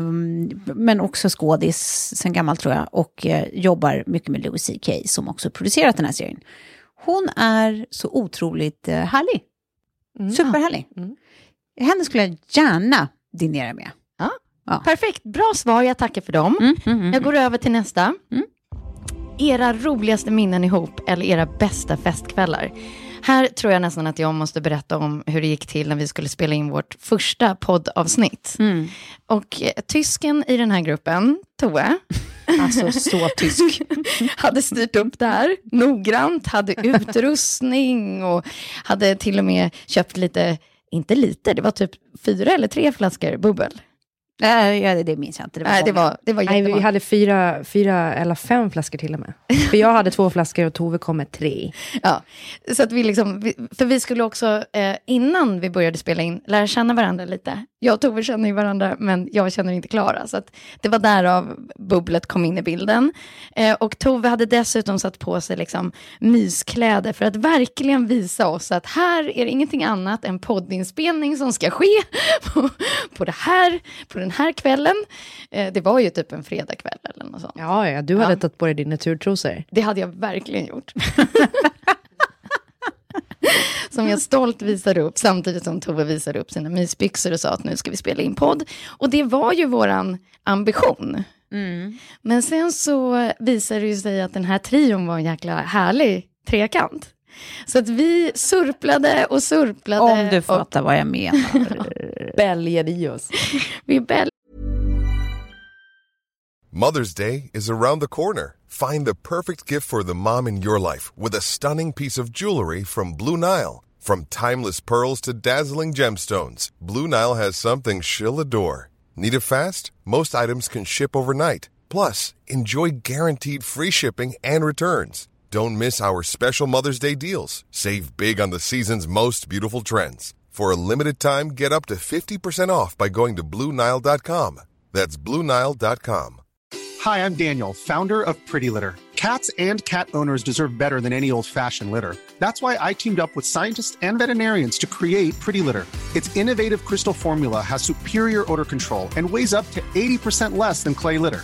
Speaker 3: men också skådis sen gammalt tror jag, och eh, jobbar mycket med Louis CK som också producerat den här serien. Hon är så otroligt härlig,
Speaker 2: Mm.
Speaker 3: superhärlig.
Speaker 2: Mm.
Speaker 3: Henne skulle jag gärna dinera med.
Speaker 1: Perfekt, bra svar, jag tackar för dem.
Speaker 3: Mm, mm, mm.
Speaker 1: Jag går över till nästa.
Speaker 3: Mm.
Speaker 1: Era roligaste minnen ihop eller era bästa festkvällar. Här tror jag nästan att jag måste berätta om hur det gick till när vi skulle spela in vårt första poddavsnitt.
Speaker 3: Mm.
Speaker 1: Och eh, tysken i den här gruppen, Tove,
Speaker 2: Alltså så tysk.
Speaker 1: hade styrt upp det här noggrant, hade utrustning och hade till och med köpt lite, inte lite, det var typ fyra eller tre flaskor bubbel.
Speaker 3: Nej, det minns jag inte. Det var
Speaker 1: Nej, det var, det var
Speaker 2: Nej, vi hade fyra, fyra eller fem flaskor till och med. För jag hade två flaskor och Tove kom med tre.
Speaker 1: Ja, så att vi liksom, för vi skulle också, eh, innan vi började spela in, lära känna varandra lite. Jag och Tove känner ju varandra, men jag känner inte Klara. Så att det var därav bubblet kom in i bilden. Eh, och Tove hade dessutom satt på sig liksom myskläder för att verkligen visa oss att här är det ingenting annat än poddinspelning som ska ske på, på, det här, på den här kvällen. Eh, det var ju typ en fredagkväll eller något sånt.
Speaker 2: Ja, ja, du hade
Speaker 1: Ja.
Speaker 2: tagit på dig dina turtrosor.
Speaker 1: Det hade jag verkligen gjort. som jag stolt visade upp, samtidigt som Tove visade upp sina mysbyxor och sa att nu ska vi spela in podd. Och det var ju våran ambition. Men sen så visade det sig att den här trion var en jäkla härlig trekant. Så att vi surplade och surplade.
Speaker 3: Om du
Speaker 1: och
Speaker 3: fattar vad jag menar.
Speaker 2: Bälgade i oss.
Speaker 1: vi bäl-
Speaker 4: Mother's Day is around the corner. Find the perfect gift for the mom in your life with a stunning piece of jewelry from Blue Nile. From timeless pearls to dazzling gemstones, Blue Nile has something she'll adore. Need it fast? Most items can ship overnight. Plus, enjoy guaranteed free shipping and returns. Don't miss our special Mother's Day deals. Save big on the season's most beautiful trends. For a limited time, get up to 50% off by going to BlueNile.com. That's BlueNile.com.
Speaker 5: Hi, I'm Daniel, founder of Pretty Litter. Cats and cat owners deserve better than any old fashioned litter. That's why I teamed up with scientists and veterinarians to create Pretty Litter. Its innovative crystal formula has superior odor control and weighs up to 80% less than clay litter.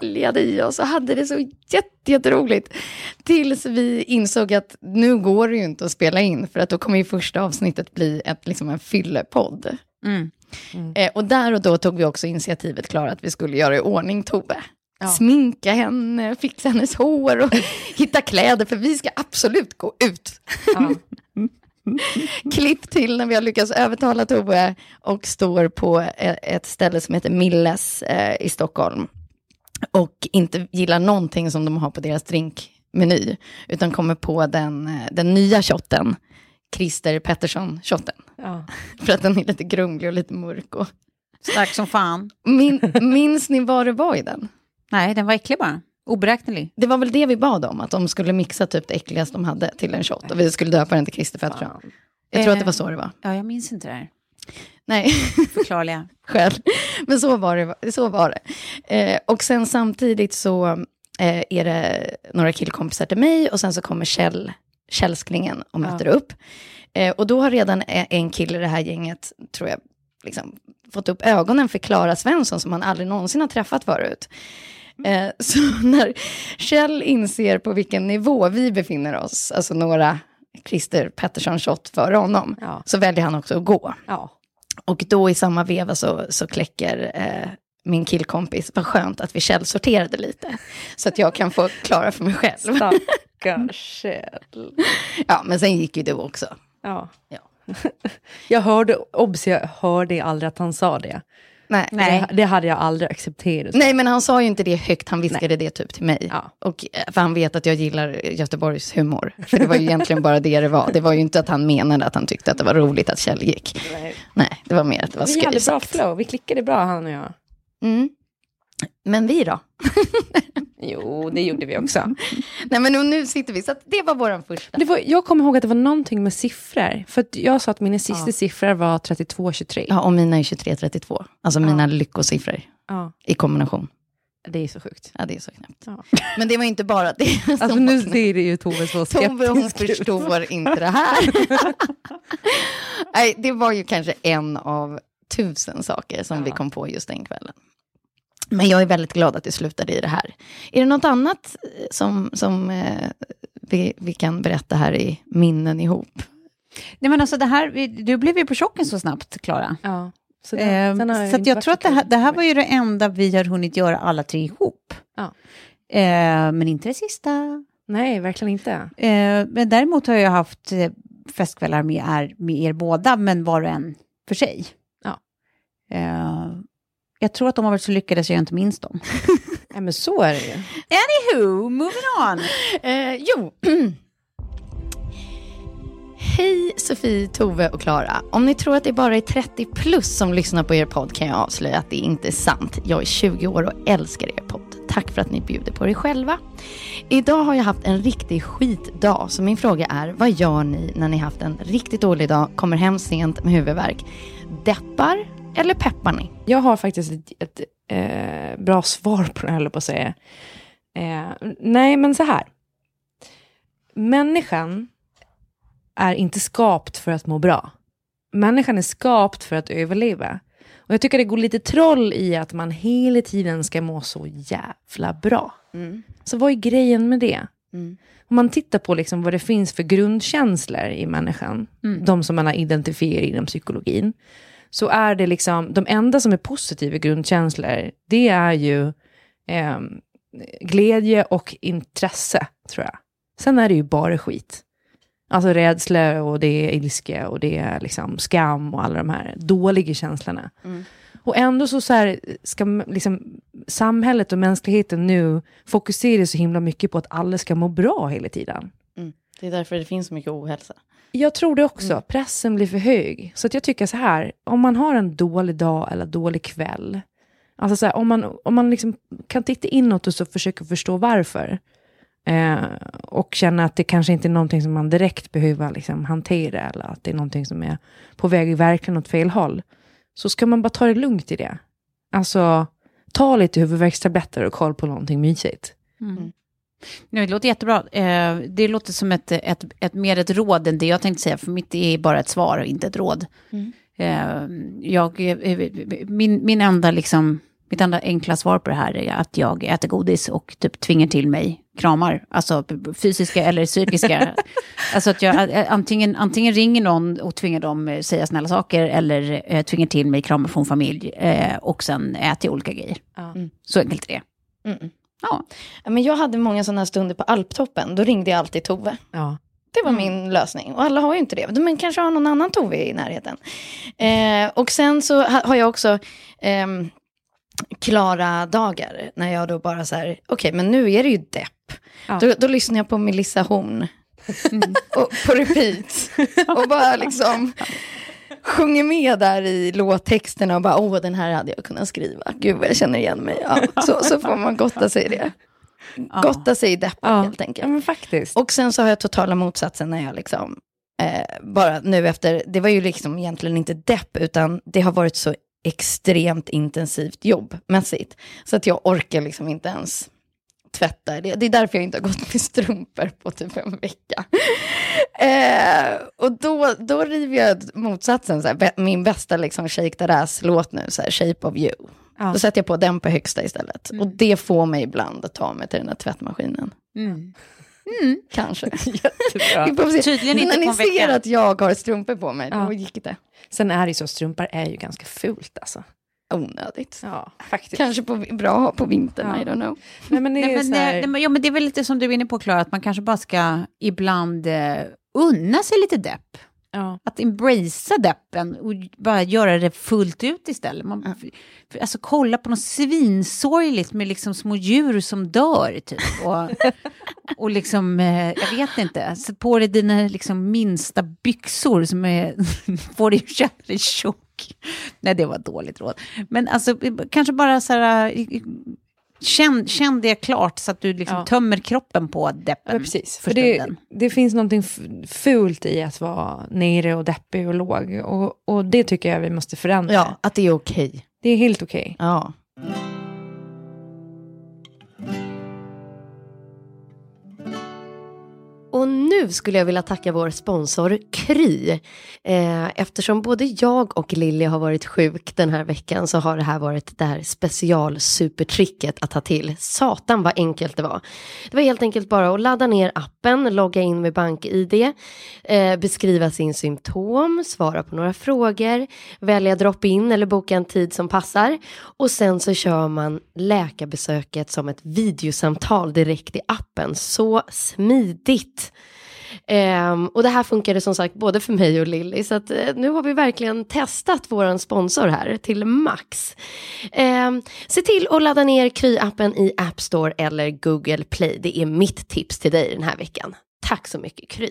Speaker 1: Böljade i oss och hade det så jätte, jätteroligt. Tills vi insåg att nu går det ju inte att spela in, för att då kommer ju första avsnittet bli ett, liksom en fyllepodd.
Speaker 3: Mm.
Speaker 1: Eh, och där och då tog vi också initiativet, Klara, att vi skulle göra i ordning Tove. Sminka henne, fixa hennes hår och hitta kläder, för vi ska absolut gå ut. Klipp till när vi har lyckats övertala Tove och står på e- ett ställe som heter Milles eh, i Stockholm. Och inte gillar någonting som de har på deras drinkmeny, utan kommer på den, eh, den nya shotten, Christer Pettersson-shotten.
Speaker 2: Ja.
Speaker 1: För att den är lite grumlig och lite mörk. Och...
Speaker 3: Stark som fan.
Speaker 1: Min, minns ni vad det var i den?
Speaker 3: Nej, den var äcklig bara. Oberäknelig.
Speaker 1: Det var väl det vi bad om, att de skulle mixa typ det äckligaste de hade till en shot. Och vi skulle döpa den till Christer Pettersson. Jag tror att det var så det var.
Speaker 3: Ja, jag minns inte det här.
Speaker 1: Nej.
Speaker 3: Förklarliga.
Speaker 1: själv. Men så var det. Så var det. Eh, och sen samtidigt så eh, är det några killkompisar till mig och sen så kommer Kjell, Källsklingen och möter upp. Eh, och då har redan e- en kille i det här gänget, tror jag, liksom, fått upp ögonen för Klara Svensson som han aldrig någonsin har träffat förut. Eh, så när Kjell inser på vilken nivå vi befinner oss, alltså några Christer Pettersson-shot före honom,
Speaker 2: Ja.
Speaker 1: så väljer han också att gå.
Speaker 2: Ja.
Speaker 1: Och då i samma veva så, så kläcker eh, min killkompis, vad skönt att vi källsorterade lite. Så att jag kan få klara för mig själv.
Speaker 2: Stackars Kjell.
Speaker 1: Ja, men sen gick ju du också.
Speaker 2: Ja.
Speaker 1: Ja.
Speaker 2: Jag hörde, obs, jag hörde aldrig att han sa det.
Speaker 1: Nej.
Speaker 2: Det, det hade jag aldrig accepterat.
Speaker 1: Nej, men han sa ju inte det högt, han viskade det typ till mig.
Speaker 2: Ja.
Speaker 1: Och, eh, för han vet att jag gillar Göteborgs humor. För det var ju egentligen bara det det var. Det var ju inte att han menade att han tyckte att det var roligt att Kjell gick.
Speaker 2: Nej.
Speaker 1: Nej, det var mer att det var
Speaker 2: Vi hade bra flow, vi klickade bra han och jag.
Speaker 1: Mm. Men vi då?
Speaker 2: Jo, det gjorde vi också.
Speaker 1: Nej, men nu, sitter vi. Så att det var vår första.
Speaker 2: Det var, jag kommer ihåg att det var någonting med siffror. För att jag sa att mina sista siffror var 32, 23.
Speaker 1: Ja, och mina är 23-32. Alltså mina lyckosiffror
Speaker 2: Ja.
Speaker 1: i kombination.
Speaker 2: Det är så sjukt.
Speaker 1: Ja, det är så knäppt.
Speaker 2: Ja.
Speaker 1: Men det var inte bara det som
Speaker 2: Alltså nu ser det ju Tove så
Speaker 1: Tove hon
Speaker 2: skeptisk
Speaker 1: förstår inte det här. Nej, det var ju kanske en av tusen saker som vi kom på just den kvällen. Men jag är väldigt glad att det slutade i det här. Är det något annat eh, som, som eh, vi, vi kan berätta här i minnen ihop?
Speaker 3: Nej men alltså det här, du blev ju på chocken så snabbt, Klara.
Speaker 2: Ja. Så, det,
Speaker 3: Ehm,
Speaker 2: har
Speaker 3: så jag
Speaker 2: varit
Speaker 3: tror att det här, det här var ju det enda vi har hunnit göra alla tre ihop.
Speaker 2: Ja.
Speaker 3: Eh, men inte det sista.
Speaker 2: Nej, verkligen inte.
Speaker 3: Eh, men däremot har jag haft eh, festkvällar med er, med er båda, men var och en för sig.
Speaker 2: Ja.
Speaker 3: Jag tror att de har varit så lyckade så jag inte minns dem.
Speaker 2: Nej, men så är det ju.
Speaker 3: Anywho, moving on.
Speaker 1: Eh, jo. Hej Sofie, Tove och Klara. Om ni tror att det bara är 30 plus som lyssnar på er podd kan jag avslöja att det inte är sant. Jag är 20 år och älskar er podd. Tack för att ni bjuder på er själva. Idag har jag haft en riktig skitdag, så min fråga är vad gör ni när ni haft en riktigt dålig dag, kommer hem sent med huvudvärk? Deppar eller peppar ni?
Speaker 2: Jag har faktiskt ett, ett eh, bra svar på det höll på att säga. Eh, nej, men så här. Människan är inte skapt för att må bra. Människan är skapt för att överleva. Och jag tycker det går lite troll i att man hela tiden ska må så jävla bra. Så vad är grejen med det? Om man tittar på liksom vad det finns för grundkänslor i människan, de som man har identifierat inom psykologin, så är det liksom, de enda som är positiva grundkänslor, det är ju ehm, glädje och intresse, tror jag. Sen är det ju bara skit. Alltså rädsla och det är ilska och det är liksom skam och alla de här dåliga känslorna. Och ändå så, så här, ska liksom, samhället och mänskligheten nu fokusera så himla mycket på att alla ska må bra hela tiden.
Speaker 1: Det är därför det finns så mycket ohälsa.
Speaker 2: Jag tror det också. Pressen blir för hög. Så att jag tycker så här, om man har en dålig dag eller dålig kväll, alltså så här, om man, om man liksom kan titta inåt och så försöka förstå varför, eh, och känna att det kanske inte är någonting som man direkt behöver liksom hantera, eller att det är någonting som är på väg verkligen åt fel håll, så ska man bara ta det lugnt i det. Alltså, ta lite huvudvärkstabletter och koll på någonting mysigt.
Speaker 3: Nej, det låter jättebra. Eh, det låter som ett, ett, ett, mer ett råd än det jag tänkte säga, för mitt är bara ett svar och inte ett råd. Eh, jag, eh, min, min enda liksom, mitt enda enkla svar på det här är att jag äter godis och typ tvingar till mig kramar, alltså fysiska eller psykiska. alltså att jag antingen, antingen ringer någon och tvingar dem säga snälla saker eller eh, tvingar till mig kramar från familj eh, och sen äter jag olika grejer. Så enkelt är det. Ja.
Speaker 1: Ja, Men jag hade många sådana stunder på Alptoppen, då ringde jag alltid Tove.
Speaker 2: Ja.
Speaker 1: Det var min lösning. Och alla har ju inte det. Men kanske har någon annan Tove i närheten. Eh, och sen så ha, har jag också ehm, klara dagar. När jag då bara så här, okej men nu är det ju depp.
Speaker 2: Ja.
Speaker 1: Då, då lyssnar jag på Melissa Horn. och, på repeat. och bara liksom sjunger med där i låttexterna och bara, åh den här hade jag kunnat skriva. Gud vad jag känner igen mig. Ja, så, så får man gotta sig i det. Gotta sig i deppen
Speaker 2: Ja.
Speaker 1: helt enkelt.
Speaker 2: ja, men faktiskt.
Speaker 1: Och sen så har jag totala motsatsen när jag liksom, eh, bara nu efter, det var ju liksom egentligen inte depp, utan det har varit så extremt intensivt jobbmässigt. Så att jag orkar liksom inte ens tvätta. Det, det är därför jag inte har gått med strumpor på typ en vecka. Eh, och då, då river jag motsatsen, så här, min bästa liksom shake that ass-låt nu, så här, Shape of you.
Speaker 2: Ja.
Speaker 1: Då sätter jag på den på högsta istället. Och det får mig ibland att ta mig till den här tvättmaskinen. Kanske.
Speaker 2: Jättebra.
Speaker 1: Vi får se.
Speaker 3: Tydligen inte
Speaker 1: När ni ser att jag har strumpor på mig,
Speaker 2: Ja.
Speaker 1: då gick det.
Speaker 2: Sen är det ju så, strumpor är ju ganska fult alltså.
Speaker 1: Onödigt.
Speaker 2: Ja, faktiskt.
Speaker 1: Kanske på, bra på vintern,
Speaker 2: Ja.
Speaker 1: I don't know.
Speaker 2: Nej, men det är
Speaker 3: Nej, men,
Speaker 2: här,
Speaker 3: nej, men, ja, men det är väl lite som du är inne på, Klara, att man kanske bara ska ibland eh, unna sig lite depp.
Speaker 2: ja.
Speaker 3: Att embracea deppen och bara göra det fullt ut istället. Man, för, alltså kolla på något svinsorgligt med liksom små djur som dör typ. Och, och liksom, eh, jag vet inte, sätt på dig dina liksom minsta byxor som är, får dig att känna dig tjock. Nej, det var ett dåligt råd. Men alltså, kanske bara så här, känn, känn det klart så att du liksom
Speaker 2: Ja.
Speaker 3: tömmer kroppen på deppen.
Speaker 2: Ja, precis.
Speaker 3: För
Speaker 2: det, det finns någonting fult i att vara nere och deppig och låg. Och, och det tycker jag vi måste förändra.
Speaker 1: Ja, att det är okej.
Speaker 2: Det är helt okej.
Speaker 1: Ja.
Speaker 6: Och nu skulle jag vilja tacka vår sponsor Kry. Eh, eftersom både jag och Lilly har varit sjuk den här veckan så har det här varit det här specialsupertricket att ta till. Satan vad enkelt det var. Det var helt enkelt bara att ladda ner appen, logga in med BankID, eh, beskriva sin symptom, svara på några frågor, välja drop-in eller boka en tid som passar och sen så kör man läkarbesöket som ett videosamtal direkt i appen. Så smidigt! Um, och det här funkade som sagt både för mig och Lilly så att uh, nu har vi verkligen testat vår sponsor här till max. Um, se till att ladda ner Kry-appen i App Store eller Google Play. Det är mitt tips till dig den här veckan. Tack så mycket Kry.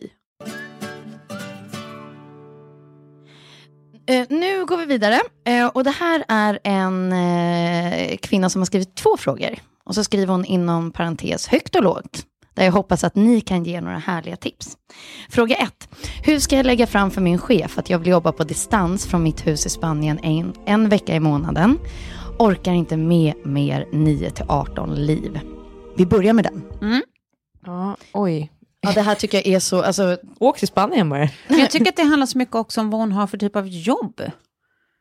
Speaker 1: Uh, nu går vi vidare uh, och det här är en kvinna som har skrivit två frågor. Och så skriver hon inom parentes högt och lågt där jag hoppas att ni kan ge några härliga tips. Fråga 1. Hur ska jag lägga fram för min chef att jag vill jobba på distans från mitt hus i Spanien en, en vecka i månaden? Orkar inte med mer 9 18 liv. Vi börjar med den.
Speaker 3: Mm.
Speaker 2: Ja, oj.
Speaker 1: Ja, det här tycker jag är så... Alltså...
Speaker 2: Åk till Spanien bara.
Speaker 3: Men jag tycker att det handlar så mycket också om vad hon har för typ av jobb.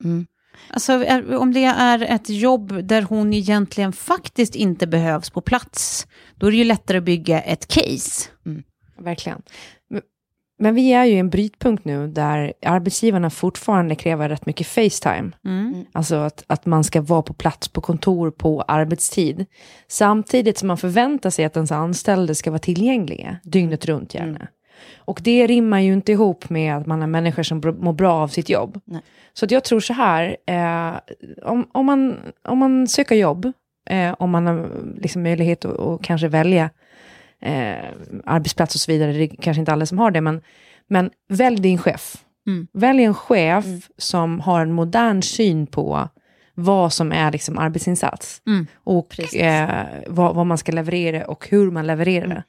Speaker 1: Mm.
Speaker 3: Alltså om det är ett jobb där hon egentligen faktiskt inte behövs på plats, då är det ju lättare att bygga ett case.
Speaker 2: Mm. Verkligen. Men vi är ju i en brytpunkt nu där arbetsgivarna fortfarande kräver rätt mycket Facetime.
Speaker 3: Mm.
Speaker 2: Alltså att, att man ska vara på plats på kontor på arbetstid. Samtidigt som man förväntar sig att ens anställda ska vara tillgängliga dygnet runt gärna. Mm. Och det rimmar ju inte ihop med att man är människor som mår bra av sitt jobb.
Speaker 1: Nej.
Speaker 2: Så att jag tror så här, eh, om, om, man, om man söker jobb, eh, om man har liksom möjlighet att, att kanske välja eh, arbetsplats och så vidare, det är kanske inte alla som har det, men, men välj din chef.
Speaker 3: Mm.
Speaker 2: Välj en chef mm. som har en modern syn på vad som är liksom arbetsinsats.
Speaker 3: Mm.
Speaker 2: Och eh, vad, vad, man ska leverera och hur man levererar det.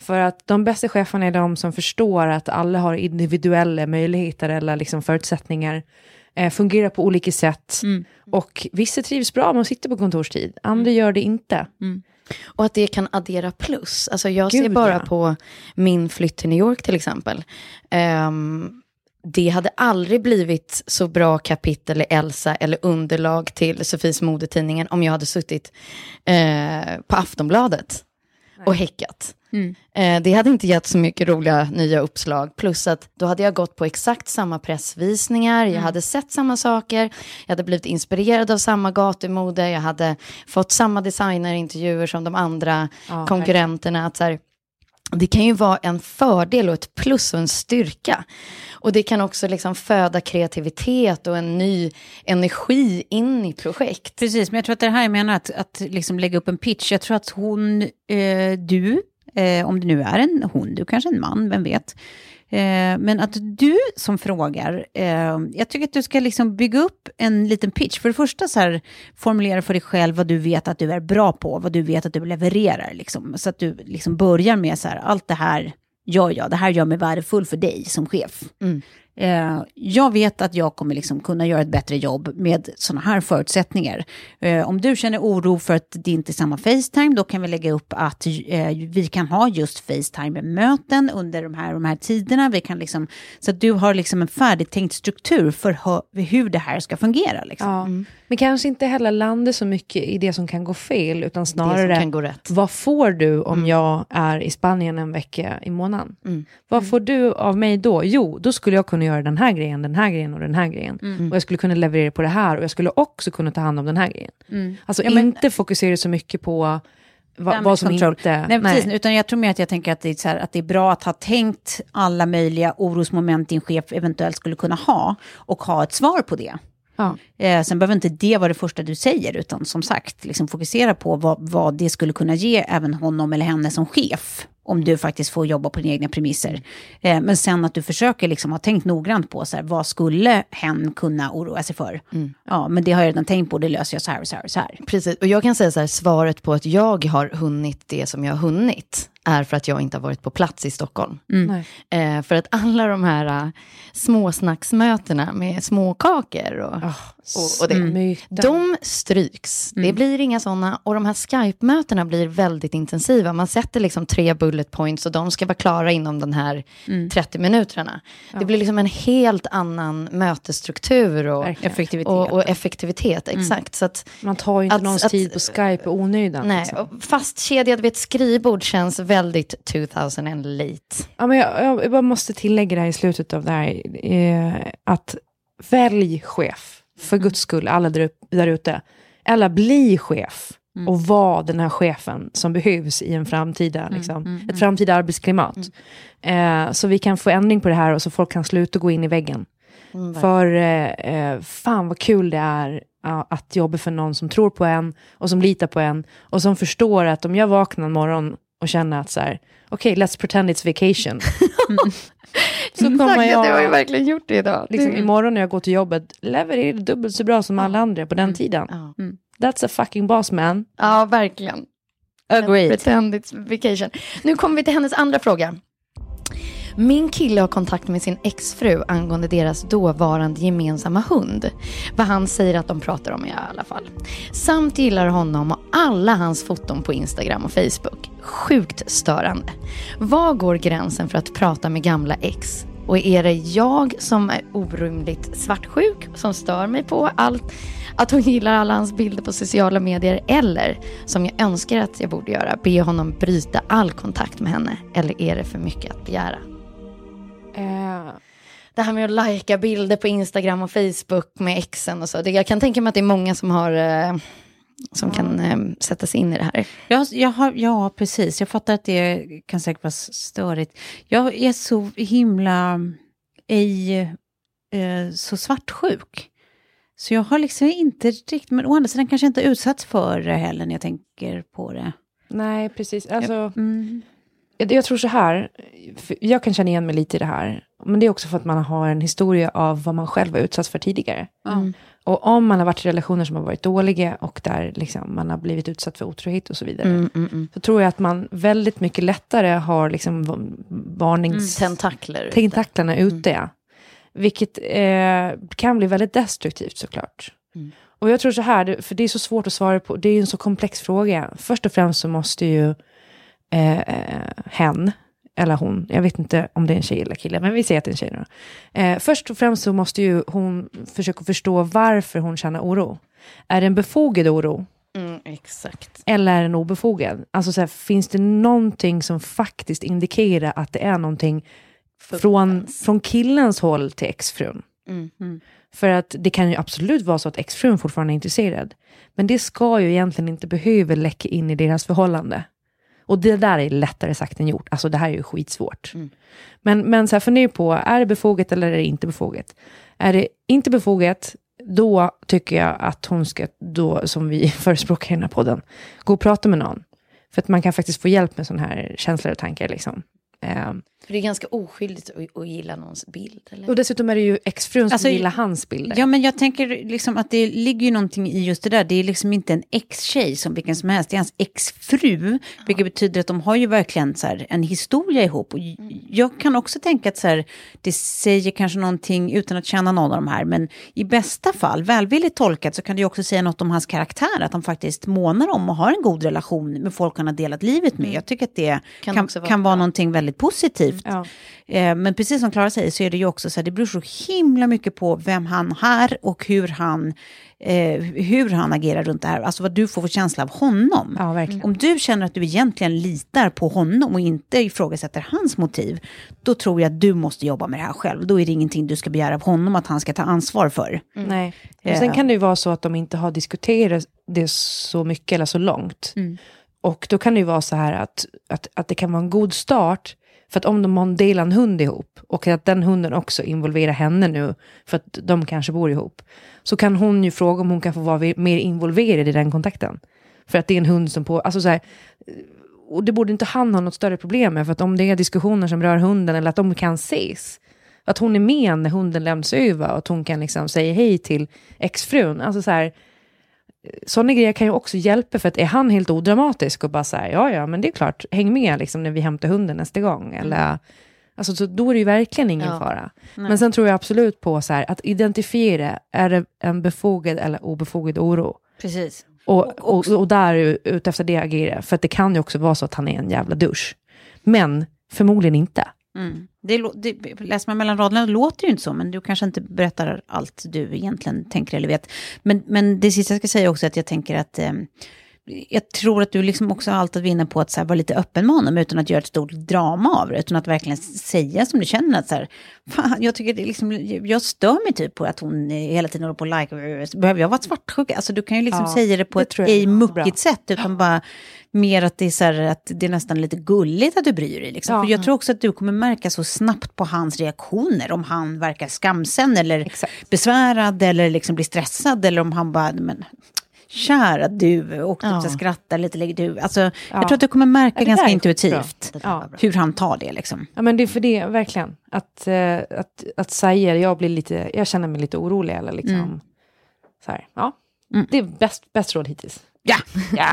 Speaker 2: För att de bästa cheferna är de som förstår att alla har individuella möjligheter eller liksom förutsättningar, eh, fungerar på olika sätt.
Speaker 3: Mm.
Speaker 2: Och vissa trivs bra med att sitta på kontorstid, andra mm. gör det inte.
Speaker 3: Mm.
Speaker 1: Och att det kan addera plus. Alltså jag Gud, ser bara ja. på min flytt till New York till exempel. Um, det hade aldrig blivit så bra kapitel i Elsa eller underlag till Sofies modetidningen om jag hade suttit eh, på Aftonbladet. Och häckat.
Speaker 3: Mm.
Speaker 1: Eh, det hade inte gett så mycket roliga nya uppslag. Plus att då hade jag gått på exakt samma pressvisningar, jag mm. hade sett samma saker, jag hade blivit inspirerad av samma gatumode, jag hade fått samma designerintervjuer som de andra ja, konkurrenterna. Att så här, det kan ju vara en fördel och ett plus och en styrka. Och det kan också liksom föda kreativitet och en ny energi in i projekt.
Speaker 3: Precis, men jag tror att det här jag menar, att, att liksom lägga upp en pitch. Jag tror att hon, eh, du, eh, om det nu är en hon, du kanske en man, vem vet. Eh, men att du som frågar, eh, jag tycker att du ska liksom bygga upp en liten pitch. För det första så här, formulera för dig själv vad du vet att du är bra på, vad du vet att du levererar. Liksom. Så att du liksom börjar med så här, allt det här gör jag, det här gör mig värdefull för dig som chef.
Speaker 1: Mm.
Speaker 3: Eh, jag vet att jag kommer liksom kunna göra ett bättre jobb med sådana här förutsättningar. Eh, om du känner oro för att det inte är samma Facetime, då kan vi lägga upp att eh, vi kan ha just Facetime-möten under de här, de här tiderna. Vi kan liksom, så att du har liksom en färdigtänkt struktur för hur det här ska fungera. Liksom.
Speaker 2: Ja. Mm. Men kanske inte heller landa så mycket i det som kan gå fel, utan snarare vad får du om mm. jag är i Spanien en vecka i månaden?
Speaker 1: Mm.
Speaker 2: Vad får du av mig då? Jo, då skulle jag kunna göra den här grejen, den här grejen och den här grejen.
Speaker 3: Mm.
Speaker 2: Och jag skulle kunna leverera på det här och jag skulle också kunna ta hand om den här grejen.
Speaker 3: Mm.
Speaker 2: Alltså
Speaker 3: ja, men,
Speaker 2: inte fokusera så mycket på Va, vad som
Speaker 3: control.
Speaker 2: inte...
Speaker 3: Nej, precis, nej. utan jag tror mer att jag tänker att det, är så här, att det är bra att ha tänkt alla möjliga orosmoment din chef eventuellt skulle kunna ha och ha ett svar på det.
Speaker 2: Ja.
Speaker 3: Eh, sen behöver inte det vara det första du säger, utan som sagt, liksom fokusera på vad, vad det skulle kunna ge även honom eller henne som chef om du faktiskt får jobba på dina egna premisser. Eh, men sen att du försöker liksom ha tänkt noggrant på så här, vad skulle hen kunna oroa sig för?
Speaker 1: Mm.
Speaker 3: Ja, men det har jag redan tänkt på, det löser jag så här och så här och så här.
Speaker 1: Precis, och jag kan säga så här, svaret på att jag har hunnit det som jag har hunnit är för att jag inte har varit på plats i Stockholm.
Speaker 2: Nej.
Speaker 1: Eh, för att alla de här uh, småsnacksmötena med småkakor och,
Speaker 2: Oh,
Speaker 1: och, och det,
Speaker 2: Myten.
Speaker 1: de stryks. Det blir inga sådana. Och de här Skype-mötena blir väldigt intensiva. Man sätter liksom tre bullet points och de ska vara klara inom den här 30 minuterna. Det blir liksom en helt annan mötesstruktur och
Speaker 2: Verkligen.
Speaker 3: Effektivitet.
Speaker 1: och, och effektivitet. Exakt. Så att,
Speaker 2: Man tar ju inte
Speaker 1: Att-
Speaker 2: någons
Speaker 1: att-
Speaker 2: tid på Skype och onödan.
Speaker 1: nej,
Speaker 2: liksom.
Speaker 1: fastkedjad vid ett skrivbord känns väldigt 2000 and late.
Speaker 2: Ja, men jag, jag bara måste tillägga det här i slutet av det här. Eh, att välj chef. För guds skull, alla där, ute. Eller bli chef. Och var den här chefen som behövs i en framtida, liksom, ett framtida arbetsklimat. Eh, så vi kan få ändring på det här och så folk kan sluta gå in i väggen. För eh, eh, fan vad kul det är att jobba för någon som tror på en och som litar på en och som förstår att om jag vaknar en morgon och känner att så här, okej, let's pretend it's vacation. så kommer jag,
Speaker 1: Det har ju verkligen gjort det idag.
Speaker 2: liksom, imorgon när jag går till jobbet, leverera dubbelt så bra som alla andra på den tiden.
Speaker 1: Ja.
Speaker 2: That's a fucking boss man.
Speaker 1: Ja, verkligen.
Speaker 3: Agreed.
Speaker 1: Pretend it's vacation. Nu kommer vi till hennes andra fråga. Min kille har kontakt med sin exfru angående deras dåvarande gemensamma hund. Vad han säger att de pratar om i alla fall. Samt gillar honom och alla hans foton på Instagram och Facebook. Sjukt störande. Var går gränsen för att prata med gamla ex? Och är det jag som är orimligt svartsjuk som stör mig på allt? Att hon gillar alla hans bilder på sociala medier eller, som jag önskar att jag borde göra, be honom bryta all kontakt med henne? Eller är det för mycket att begära?
Speaker 2: Eh,
Speaker 1: Det här med att lajka bilder på Instagram och Facebook med exen och så. Det, jag kan tänka mig att det är många som har eh, som kan eh, sätta sig in i det här.
Speaker 3: Jag, jag har, ja, precis. Jag fattar att det kan säkert vara störigt. Jag är så himla ej eh, så svartsjuk. Så jag har liksom inte riktigt, men å andra sidan kanske jag inte utsatts för det heller när jag tänker på det.
Speaker 2: nej, precis. Alltså,
Speaker 3: Mm.
Speaker 2: Jag, jag tror så här, jag kan känna igen mig lite i det här. Men det är också för att man har en historia av vad man själv har utsatts för tidigare.
Speaker 3: Mm.
Speaker 2: Och om man har varit i relationer som har varit dåliga och där liksom man har blivit utsatt för otrohet och så vidare.
Speaker 1: Mm, mm, mm.
Speaker 2: Så tror jag att man väldigt mycket lättare har liksom va- varnings...
Speaker 1: Tentakler.
Speaker 2: tentaklerna ute. ja. Vilket eh, kan bli väldigt destruktivt såklart.
Speaker 1: Mm.
Speaker 2: Och jag tror så här, för det är så svårt att svara på, det är ju en så komplex fråga. Först och främst så måste ju eh, eh, hen, eller hon, jag vet inte om det är en tjej eller kille, men vi säger att det är en tjej nu. Eh, först och främst så måste ju hon försöka förstå varför hon känner oro. Är det en befogad oro?
Speaker 1: Mm, exakt.
Speaker 2: Eller är den obefogad? Alltså så här, finns det någonting som faktiskt indikerar att det är någonting från, från killens håll till exfrun?
Speaker 1: Mm.
Speaker 2: För att det kan ju absolut vara så att exfrun fortfarande är intresserad. Men det ska ju egentligen inte behöva läcka in i deras förhållande. Och det där är lättare sagt än gjort. Alltså det här är ju skitsvårt. Men, men så här, fundera på, är det befogat eller är det inte befogat? Är det inte befogat, då tycker jag att hon ska, då, som vi förespråkar i den här podden, gå och prata med någon. För att man kan faktiskt få hjälp med sådana här känslor och tankar. Liksom. Ehm,
Speaker 1: För det är ganska oskyldigt att, att gilla någons bild. Eller?
Speaker 2: och dessutom är det ju exfrun som
Speaker 3: Alltså,
Speaker 2: gillar hans bilder.
Speaker 3: Ja, men jag tänker liksom att det ligger ju någonting i just det där. Det är liksom inte en ex-tjej som vilken som helst, det är hans ex-fru. Vilket betyder att de har ju verkligen så här, en historia ihop. Och jag kan också tänka att så här, det säger kanske någonting, utan att känna någon av de här, men i bästa fall, välvilligt tolkat, så kan det ju också säga något om hans karaktär. Att han faktiskt månar om och har en god relation med folk han har delat livet med. Jag tycker att det
Speaker 1: Kan
Speaker 3: kan,
Speaker 1: också
Speaker 3: kan,
Speaker 1: vara
Speaker 3: vara någonting väldigt positivt.
Speaker 2: Ja.
Speaker 3: Eh, Men precis som Klara säger så är det ju också så här, det beror så himla mycket på vem han är och hur han, eh, hur han agerar runt det här. Alltså vad du får för känsla av honom.
Speaker 2: Ja.
Speaker 3: Om du känner att du egentligen litar på honom och inte ifrågasätter hans motiv, då tror jag att du måste jobba med det här själv. Då är det ingenting du ska begära av honom att han ska ta ansvar för.
Speaker 2: Nej. Och
Speaker 3: Eh.
Speaker 2: sen kan det ju vara så att de inte har diskuterat det så mycket eller så långt. Och då kan det ju vara så här att, att, att det kan vara en god start. För att om de har en delar en hund ihop och att den hunden också involverar henne nu för att de kanske bor ihop. Så kan hon ju fråga om hon kan få vara mer involverad i den kontakten. För att det är en hund som på, alltså så här, eh, och det borde inte han ha något större problem med. För att om det är diskussioner som rör hunden eller att de kan ses. Att hon är med när hunden lämnas över och att hon kan liksom säga hej till exfrun. Alltså så här, sådana grejer kan ju också hjälpa, för att är han helt odramatisk och bara så här, ja, ja, men det är klart, häng med liksom när vi hämtar hunden nästa gång, eller Alltså, så då är det ju verkligen ingen
Speaker 1: Ja.
Speaker 2: fara.
Speaker 3: Nej.
Speaker 2: Men sen tror jag absolut på så här, att identifiera, är det en befogad eller obefogad oro?
Speaker 3: Precis.
Speaker 2: Och, och, och där ut efter det agera. För att det kan ju också vara så att han är en jävla dusch. Men förmodligen inte.
Speaker 3: Mm. Det, det, läser man mellan raderna låter det ju inte så, men du kanske inte berättar allt du egentligen tänker eller vet. Men, men det sista jag ska säga också är att jag tänker att eh, jag tror att du liksom också har allt att vinna på att så här, vara lite öppen med honom utan att göra ett stort drama av det, utan att verkligen säga som du känner att så här, fan, jag tycker det liksom, jag stör mig typ på att hon hela tiden håller på och like, behöver jag vara svartsjuk? Alltså du kan ju liksom
Speaker 2: Ja,
Speaker 3: säga det på
Speaker 2: det
Speaker 3: ett ej muckigt sätt, utan bara mer att det är så här, att det är nästan lite gulligt att du bryr dig. Liksom.
Speaker 2: Ja.
Speaker 3: För jag tror också att du kommer märka så snabbt på hans reaktioner, om han verkar skamsen eller
Speaker 2: Exakt.
Speaker 3: besvärad eller liksom blir stressad eller om han bara, men kära du, och
Speaker 1: Ja.
Speaker 3: skrattar lite, lägger du. Alltså, Jag
Speaker 2: Ja.
Speaker 3: tror att du kommer märka
Speaker 2: Ja,
Speaker 3: ganska intuitivt hur han tar det. Liksom.
Speaker 2: Ja, men det är för det, verkligen. Att, eh, att, att säga, jag, blir lite, jag känner mig lite orolig. Eller liksom,
Speaker 3: Mm.
Speaker 2: så här, ja.
Speaker 3: Mm.
Speaker 2: Det är bäst, bäst råd hittills.
Speaker 3: Ja,
Speaker 2: Ja.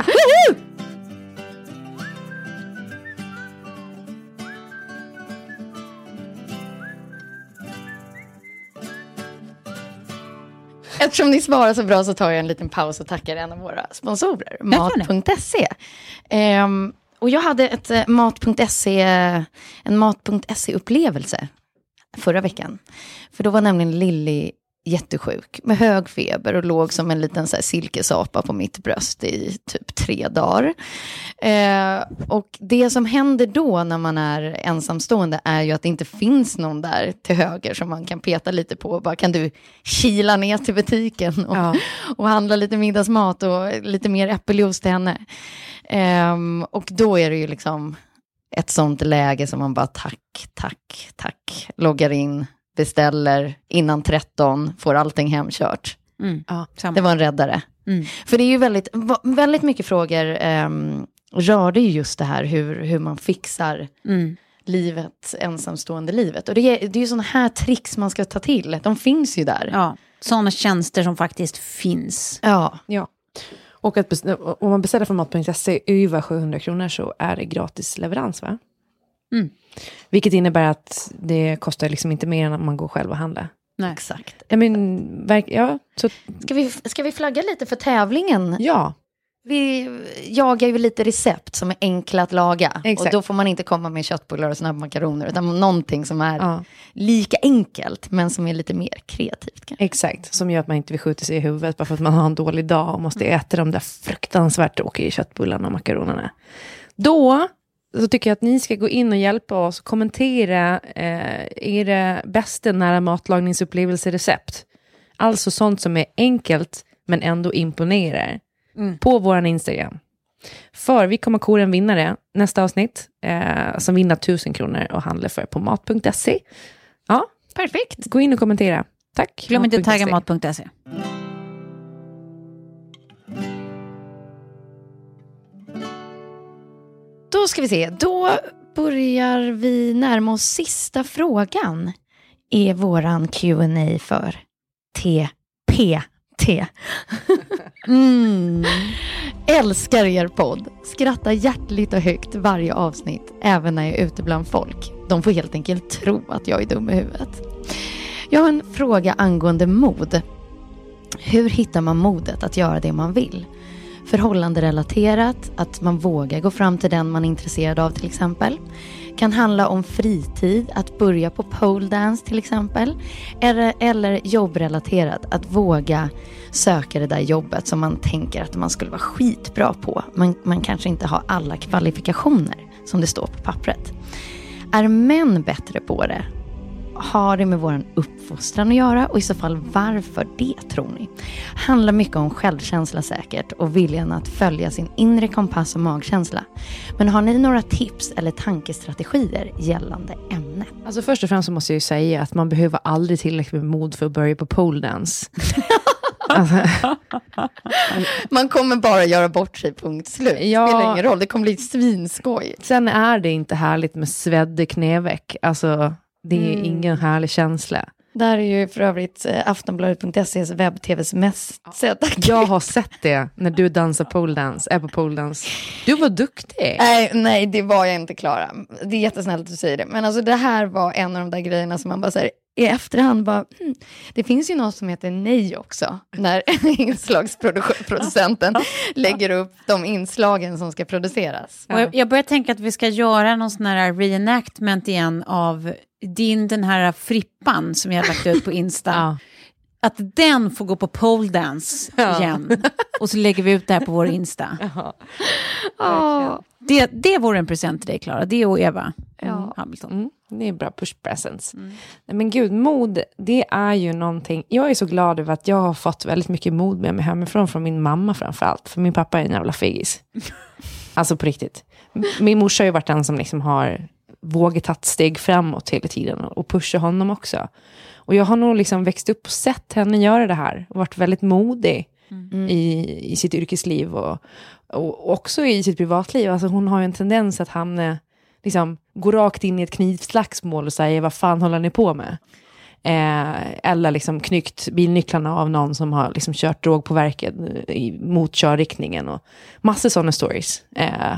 Speaker 1: Eftersom ni svarar så bra så tar jag en liten paus och tackar en av våra sponsorer. Mat.se. Ehm, och jag hade ett eh, Mat.se, en Mat.se-upplevelse förra veckan. För då var nämligen Lilly jättesjuk med hög feber och låg som en liten så här, silkesapa på mitt bröst i typ tre dagar. Eh, och det som händer då när man är ensamstående är ju att det inte finns någon där till höger som man kan peta lite på. och Bara, kan du kila ner till butiken och,
Speaker 2: Ja.
Speaker 1: och handla lite middagsmat och lite mer äppeljuice till henne. Ehm, och då är det ju liksom ett sånt läge som man bara tack, tack, tack, loggar in, beställer innan 13, får allting hemkört.
Speaker 3: mm.
Speaker 2: Ja.
Speaker 3: samma.
Speaker 1: Det var en räddare.
Speaker 3: Mm.
Speaker 1: För det är ju väldigt, väldigt mycket frågor um, rörde ju just det här hur, hur man fixar
Speaker 3: Mm.
Speaker 1: livet, ensamstående livet. Och det är, det är ju sådana här tricks man ska ta till. De finns ju där.
Speaker 3: Ja, sådana tjänster som faktiskt finns.
Speaker 1: Ja.
Speaker 2: Ja. Och att om man beställer från mat.se över 700 kronor så är det gratis leverans, va?
Speaker 3: Mm.
Speaker 2: Vilket innebär att det kostar liksom inte mer än om man går själv och handlar.
Speaker 3: Nej.
Speaker 1: Exakt.
Speaker 2: Ja, men, verk- ja, så,
Speaker 1: Ska vi, ska vi flagga lite för tävlingen?
Speaker 2: ja.
Speaker 1: Vi jagar ju lite recept som är enkla att laga.
Speaker 2: Exakt.
Speaker 1: Och då får man inte komma med köttbullar och snabbmakaroner, utan någonting som är
Speaker 2: ja.
Speaker 1: lika enkelt, men som är lite mer kreativt. Kanske.
Speaker 2: Exakt, som gör att man inte vill skjuta sig i huvudet bara för att man har en dålig dag och måste äta de där fruktansvärt tråkiga köttbullarna och makaronerna. Då så tycker jag att ni ska gå in och hjälpa oss och kommentera eh, era bästa nära matlagningsupplevelserecept. Alltså sånt som är enkelt men ändå imponerar. På vår Instagram. För vi kommer kora en vinnare nästa avsnitt eh, som vinner 1000 kronor och handlar för på mat.se. Ja,
Speaker 1: Perfekt.
Speaker 2: Gå in och kommentera. Tack.
Speaker 3: Glöm inte att tagga
Speaker 2: Mat.se.
Speaker 1: ska vi se, då börjar vi närma oss sista frågan i våran Q&A för TPT.
Speaker 3: Mm.
Speaker 1: Älskar er podd. Skrattar hjärtligt och högt varje avsnitt, även när jag är ute bland folk. De får helt enkelt tro att jag är dum i huvudet. Jag har en fråga angående mod. Hur hittar man modet att göra det man vill? Förhållanderelaterat, att man vågar gå fram till den man är intresserad av till exempel. Kan handla om fritid, att börja på pole dance till exempel. Eller, eller jobbrelaterat, att våga söka det där jobbet som man tänker att man skulle vara skitbra på. Men man kanske inte har alla kvalifikationer som det står på pappret. Är män bättre på det? Har det med vår uppfostran att göra och i så fall varför det tror ni? Handlar mycket om självkänsla säkert och viljan att följa sin inre kompass och magkänsla. Men har ni några tips eller tankestrategier gällande ämnet?
Speaker 2: Alltså först och främst så måste jag ju säga att man behöver aldrig tillräckligt med mod för att börja på pole dance. alltså,
Speaker 1: Man kommer bara göra bort sig, punkt slut.
Speaker 2: Ja.
Speaker 1: Spelar ingen roll, det kommer bli svinskoj.
Speaker 2: sen är det inte härligt med sveddig knäveck. Alltså, det är ingen härlig känsla.
Speaker 1: Där är ju för övrigt eh, aftonbladet.ses webb-tvs mest sedda
Speaker 2: Jag har sett det när du dansar poledance, är på poledance. Du var duktig.
Speaker 1: Nej, nej, det var jag inte, Klara. Det är jättesnällt att du säger det. Men alltså det här var en av de där grejerna som man bara säger i efterhand bara, hmm, det finns ju något som heter nej också, när inslagsproducenten lägger upp de inslagen som ska produceras.
Speaker 3: Och jag, jag börjar tänka att vi ska göra någon sån här reenactment igen av din, den här frippan som jag har lagt ut på Insta.
Speaker 2: Ja.
Speaker 3: Att den får gå på pole dance igen. Och så lägger vi ut det här på vår Insta.
Speaker 1: Åh,
Speaker 3: Det, det vore en present till dig, Klara. Det och Eva
Speaker 1: Ja.
Speaker 3: Hamilton.
Speaker 2: Mm, det är bra push presents. Nej, men gud, mod, det är ju någonting. Jag är så glad över att jag har fått väldigt mycket mod med mig hemifrån, från min mamma framför allt. För min pappa är en jävla fegis. alltså på riktigt. Min morsa har ju varit den som liksom har vågat ta steg framåt hela tiden och pusha honom också. Och jag har nog liksom växt upp och sett henne göra det här och varit väldigt modig i, i sitt yrkesliv och, och också i sitt privatliv. Alltså hon har ju en tendens att hamna, liksom, gå rakt in i ett knivslagsmål och säga vad fan håller ni på med? Eh, eller liksom knyckt bilnycklarna av någon som har liksom kört drogpåverkad i, mot körriktningen och massor sådana stories. Eh,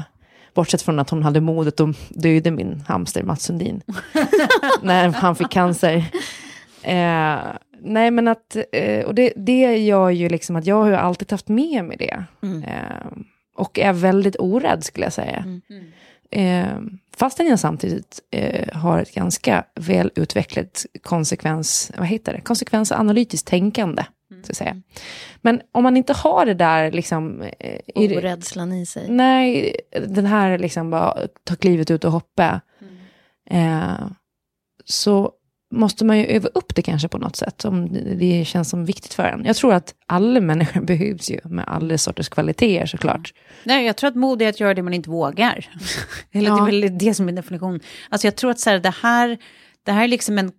Speaker 2: bortsett från att hon hade modet att döda min hamster Mats Sundin när han fick cancer. Eh, nej men att, eh, och det, det gör ju liksom att jag har ju alltid haft med mig det. Eh, och är väldigt orädd skulle jag säga. Eh, fastän jag samtidigt eh, har ett ganska väl utvecklat konsekvens, vad heter det? konsekvensanalytiskt tänkande. Så att säga. Men om man inte har det där liksom, eh,
Speaker 1: orädslan i sig.
Speaker 2: Nej, den här liksom bara ta klivet ut och hoppa. Eh, så måste man ju öva upp det kanske på något sätt, om det- känns som viktigt för en. Jag tror att alla människor behövs ju, med alla sorters kvaliteter såklart.
Speaker 3: Nej, jag tror att mod är att göra det man inte vågar. Eller Det är väl det som är definition. Alltså jag tror att så här, det, här, det här är liksom en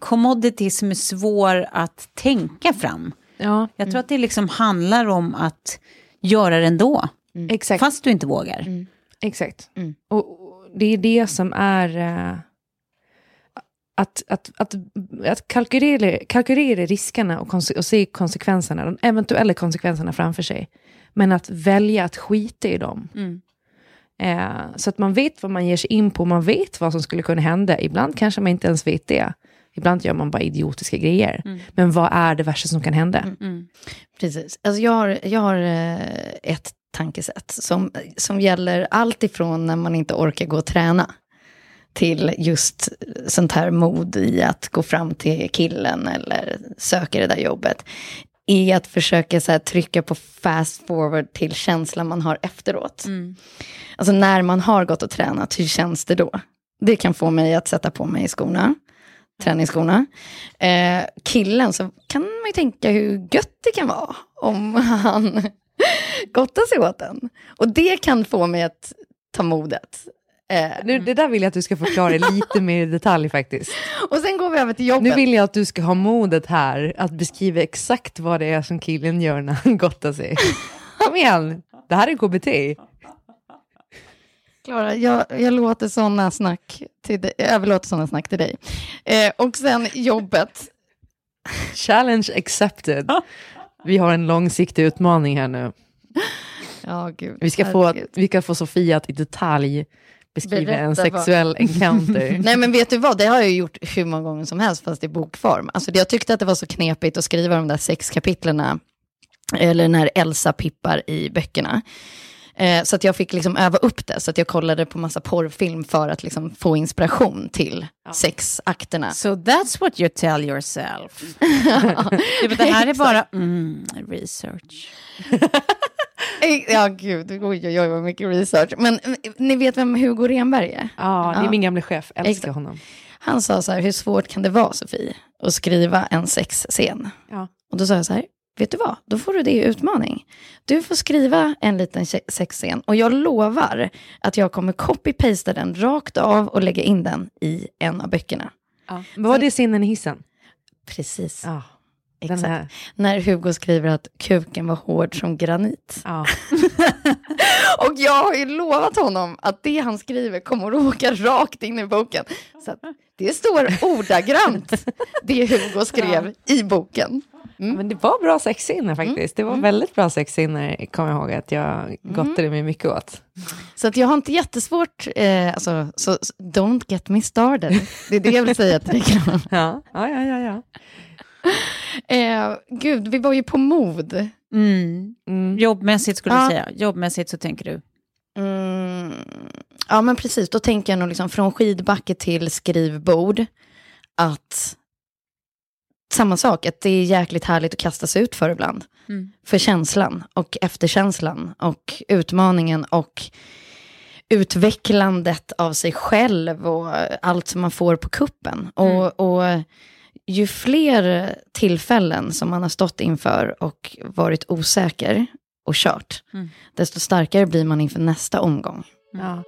Speaker 3: commodity som är svår att tänka fram.
Speaker 2: Ja,
Speaker 3: Jag tror att det liksom handlar om att göra det ändå.
Speaker 2: exakt.
Speaker 3: Fast du inte vågar.
Speaker 2: Exakt.
Speaker 1: Mm.
Speaker 2: Och, och det är det som är... eh, att, att, att, att kalkylera, kalkylera riskerna och, konse, och se konsekvenserna, de eventuella konsekvenserna framför sig. Men att välja att skita i dem.
Speaker 3: Mm.
Speaker 2: Eh, så att man vet vad man ger sig in på, man vet vad som skulle kunna hända. Ibland kanske man inte ens vet det. Ibland gör man bara idiotiska grejer. Men vad är det värsta som kan hända?
Speaker 1: Precis. Alltså jag har, jag har eh, ett tankesätt som, som gäller allt ifrån när man inte orkar gå och träna till just sånt här mod i att gå fram till killen eller söka det där jobbet. I att försöka så trycka på fast forward till känslan man har efteråt. Alltså när man har gått och tränat, hur känns det då? Det kan få mig att sätta på mig skorna, träningsskorna. Eh, killen så kan man ju tänka hur gött det kan vara om han gottar sig åt den. Och det kan få mig att ta modet. Eh,
Speaker 2: Nu, det där vill jag att du ska förklara lite mer i detalj faktiskt.
Speaker 1: och sen går vi över till jobbet.
Speaker 2: Nu vill jag att du ska ha modet här att beskriva exakt vad det är som killen gör när han gottar sig. Kom igen, det här är KBT.
Speaker 1: Klara, jag, jag låter sådana snack till dig, jag överlåter sådana snack till dig. Eh, och sen jobbet.
Speaker 2: Challenge accepted. Vi har en långsiktig utmaning här nu.
Speaker 1: Ja, gud.
Speaker 2: Vi ska få, vi ska få Sofia att i detalj beskriva en
Speaker 1: Berätta vad-
Speaker 2: sexuell encounter.
Speaker 1: Nej men vet du vad, det har jag gjort hur många gånger som helst fast i bokform. Alltså jag tyckte att det var så knepigt att skriva de där sex kapitlerna, eller när Elsa pippar i böckerna. Eh, så att jag fick liksom öva upp det, så att jag kollade på massa porrfilm för att liksom få inspiration till sexakterna.
Speaker 3: So that's what you tell yourself. ja, det här är bara mm, research.
Speaker 1: Ja gud, oj oj oj vad mycket research. Men eh, ni vet vem Hugo Renberg är?
Speaker 2: Ja, det är
Speaker 1: Ja.
Speaker 2: min gamla chef, älskar
Speaker 1: Exakt.
Speaker 2: honom.
Speaker 1: Han sa så här, hur svårt kan det vara Sofie, att skriva en sexscen?
Speaker 2: Ja.
Speaker 1: Och då sa jag så här, vet du vad, då får du det i utmaning. Du får skriva en liten se- sexscen och jag lovar att jag kommer copy-pasta den rakt av och lägga in den i en av böckerna.
Speaker 2: Vad var det scenen i hissen?
Speaker 1: Precis.
Speaker 2: Ja.
Speaker 1: Exakt. När Hugo skriver att kuken var hård som granit.
Speaker 2: ja.
Speaker 1: Och jag har ju lovat honom att det han skriver kommer att åka rakt in i boken. Så det står ordagrant det Hugo skrev i boken.
Speaker 2: Men det var bra sexscener faktiskt. Det var väldigt bra sexscener, kommer jag ihåg att jag gottade mig mycket åt.
Speaker 1: Så att jag har inte jättesvårt, eh, alltså, så, så don't get me started. Det är det jag vill säga till dig.
Speaker 2: Ja, ja, ja, ja.
Speaker 1: Eh, gud, vi var ju på mod.
Speaker 3: Mm.
Speaker 2: Mm.
Speaker 3: Jobbmässigt skulle
Speaker 1: Ja.
Speaker 3: du säga. Jobbmässigt så tänker du.
Speaker 1: Mm, ja, men precis. Då tänker jag nog liksom från skidbacke till skrivbord. Att samma sak, att det är jäkligt härligt att kastas ut för ibland.
Speaker 3: Mm.
Speaker 1: För känslan och efterkänslan och utmaningen och utvecklandet av sig själv och allt som man får på kuppen. Och, och ju fler tillfällen som man har stått inför och varit osäker och kört,
Speaker 3: Mm.
Speaker 1: desto starkare blir man inför nästa omgång.
Speaker 2: Ja.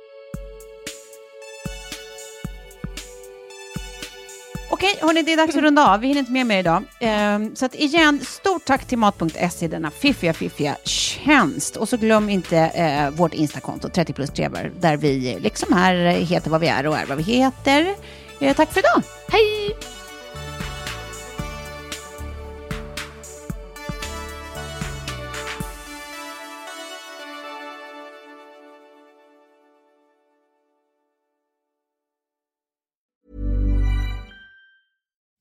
Speaker 3: Okej, hörni, det är dags att runda av. Vi hinner inte med mer idag. Ehm, så att igen, stort tack till Mat.se, denna fiffiga, fiffiga tjänst. Och så glöm inte eh, vårt Instakonto, 30 plus trevar, där vi liksom här heter vad vi är och är vad vi heter. Eh, tack för idag.
Speaker 1: Hej!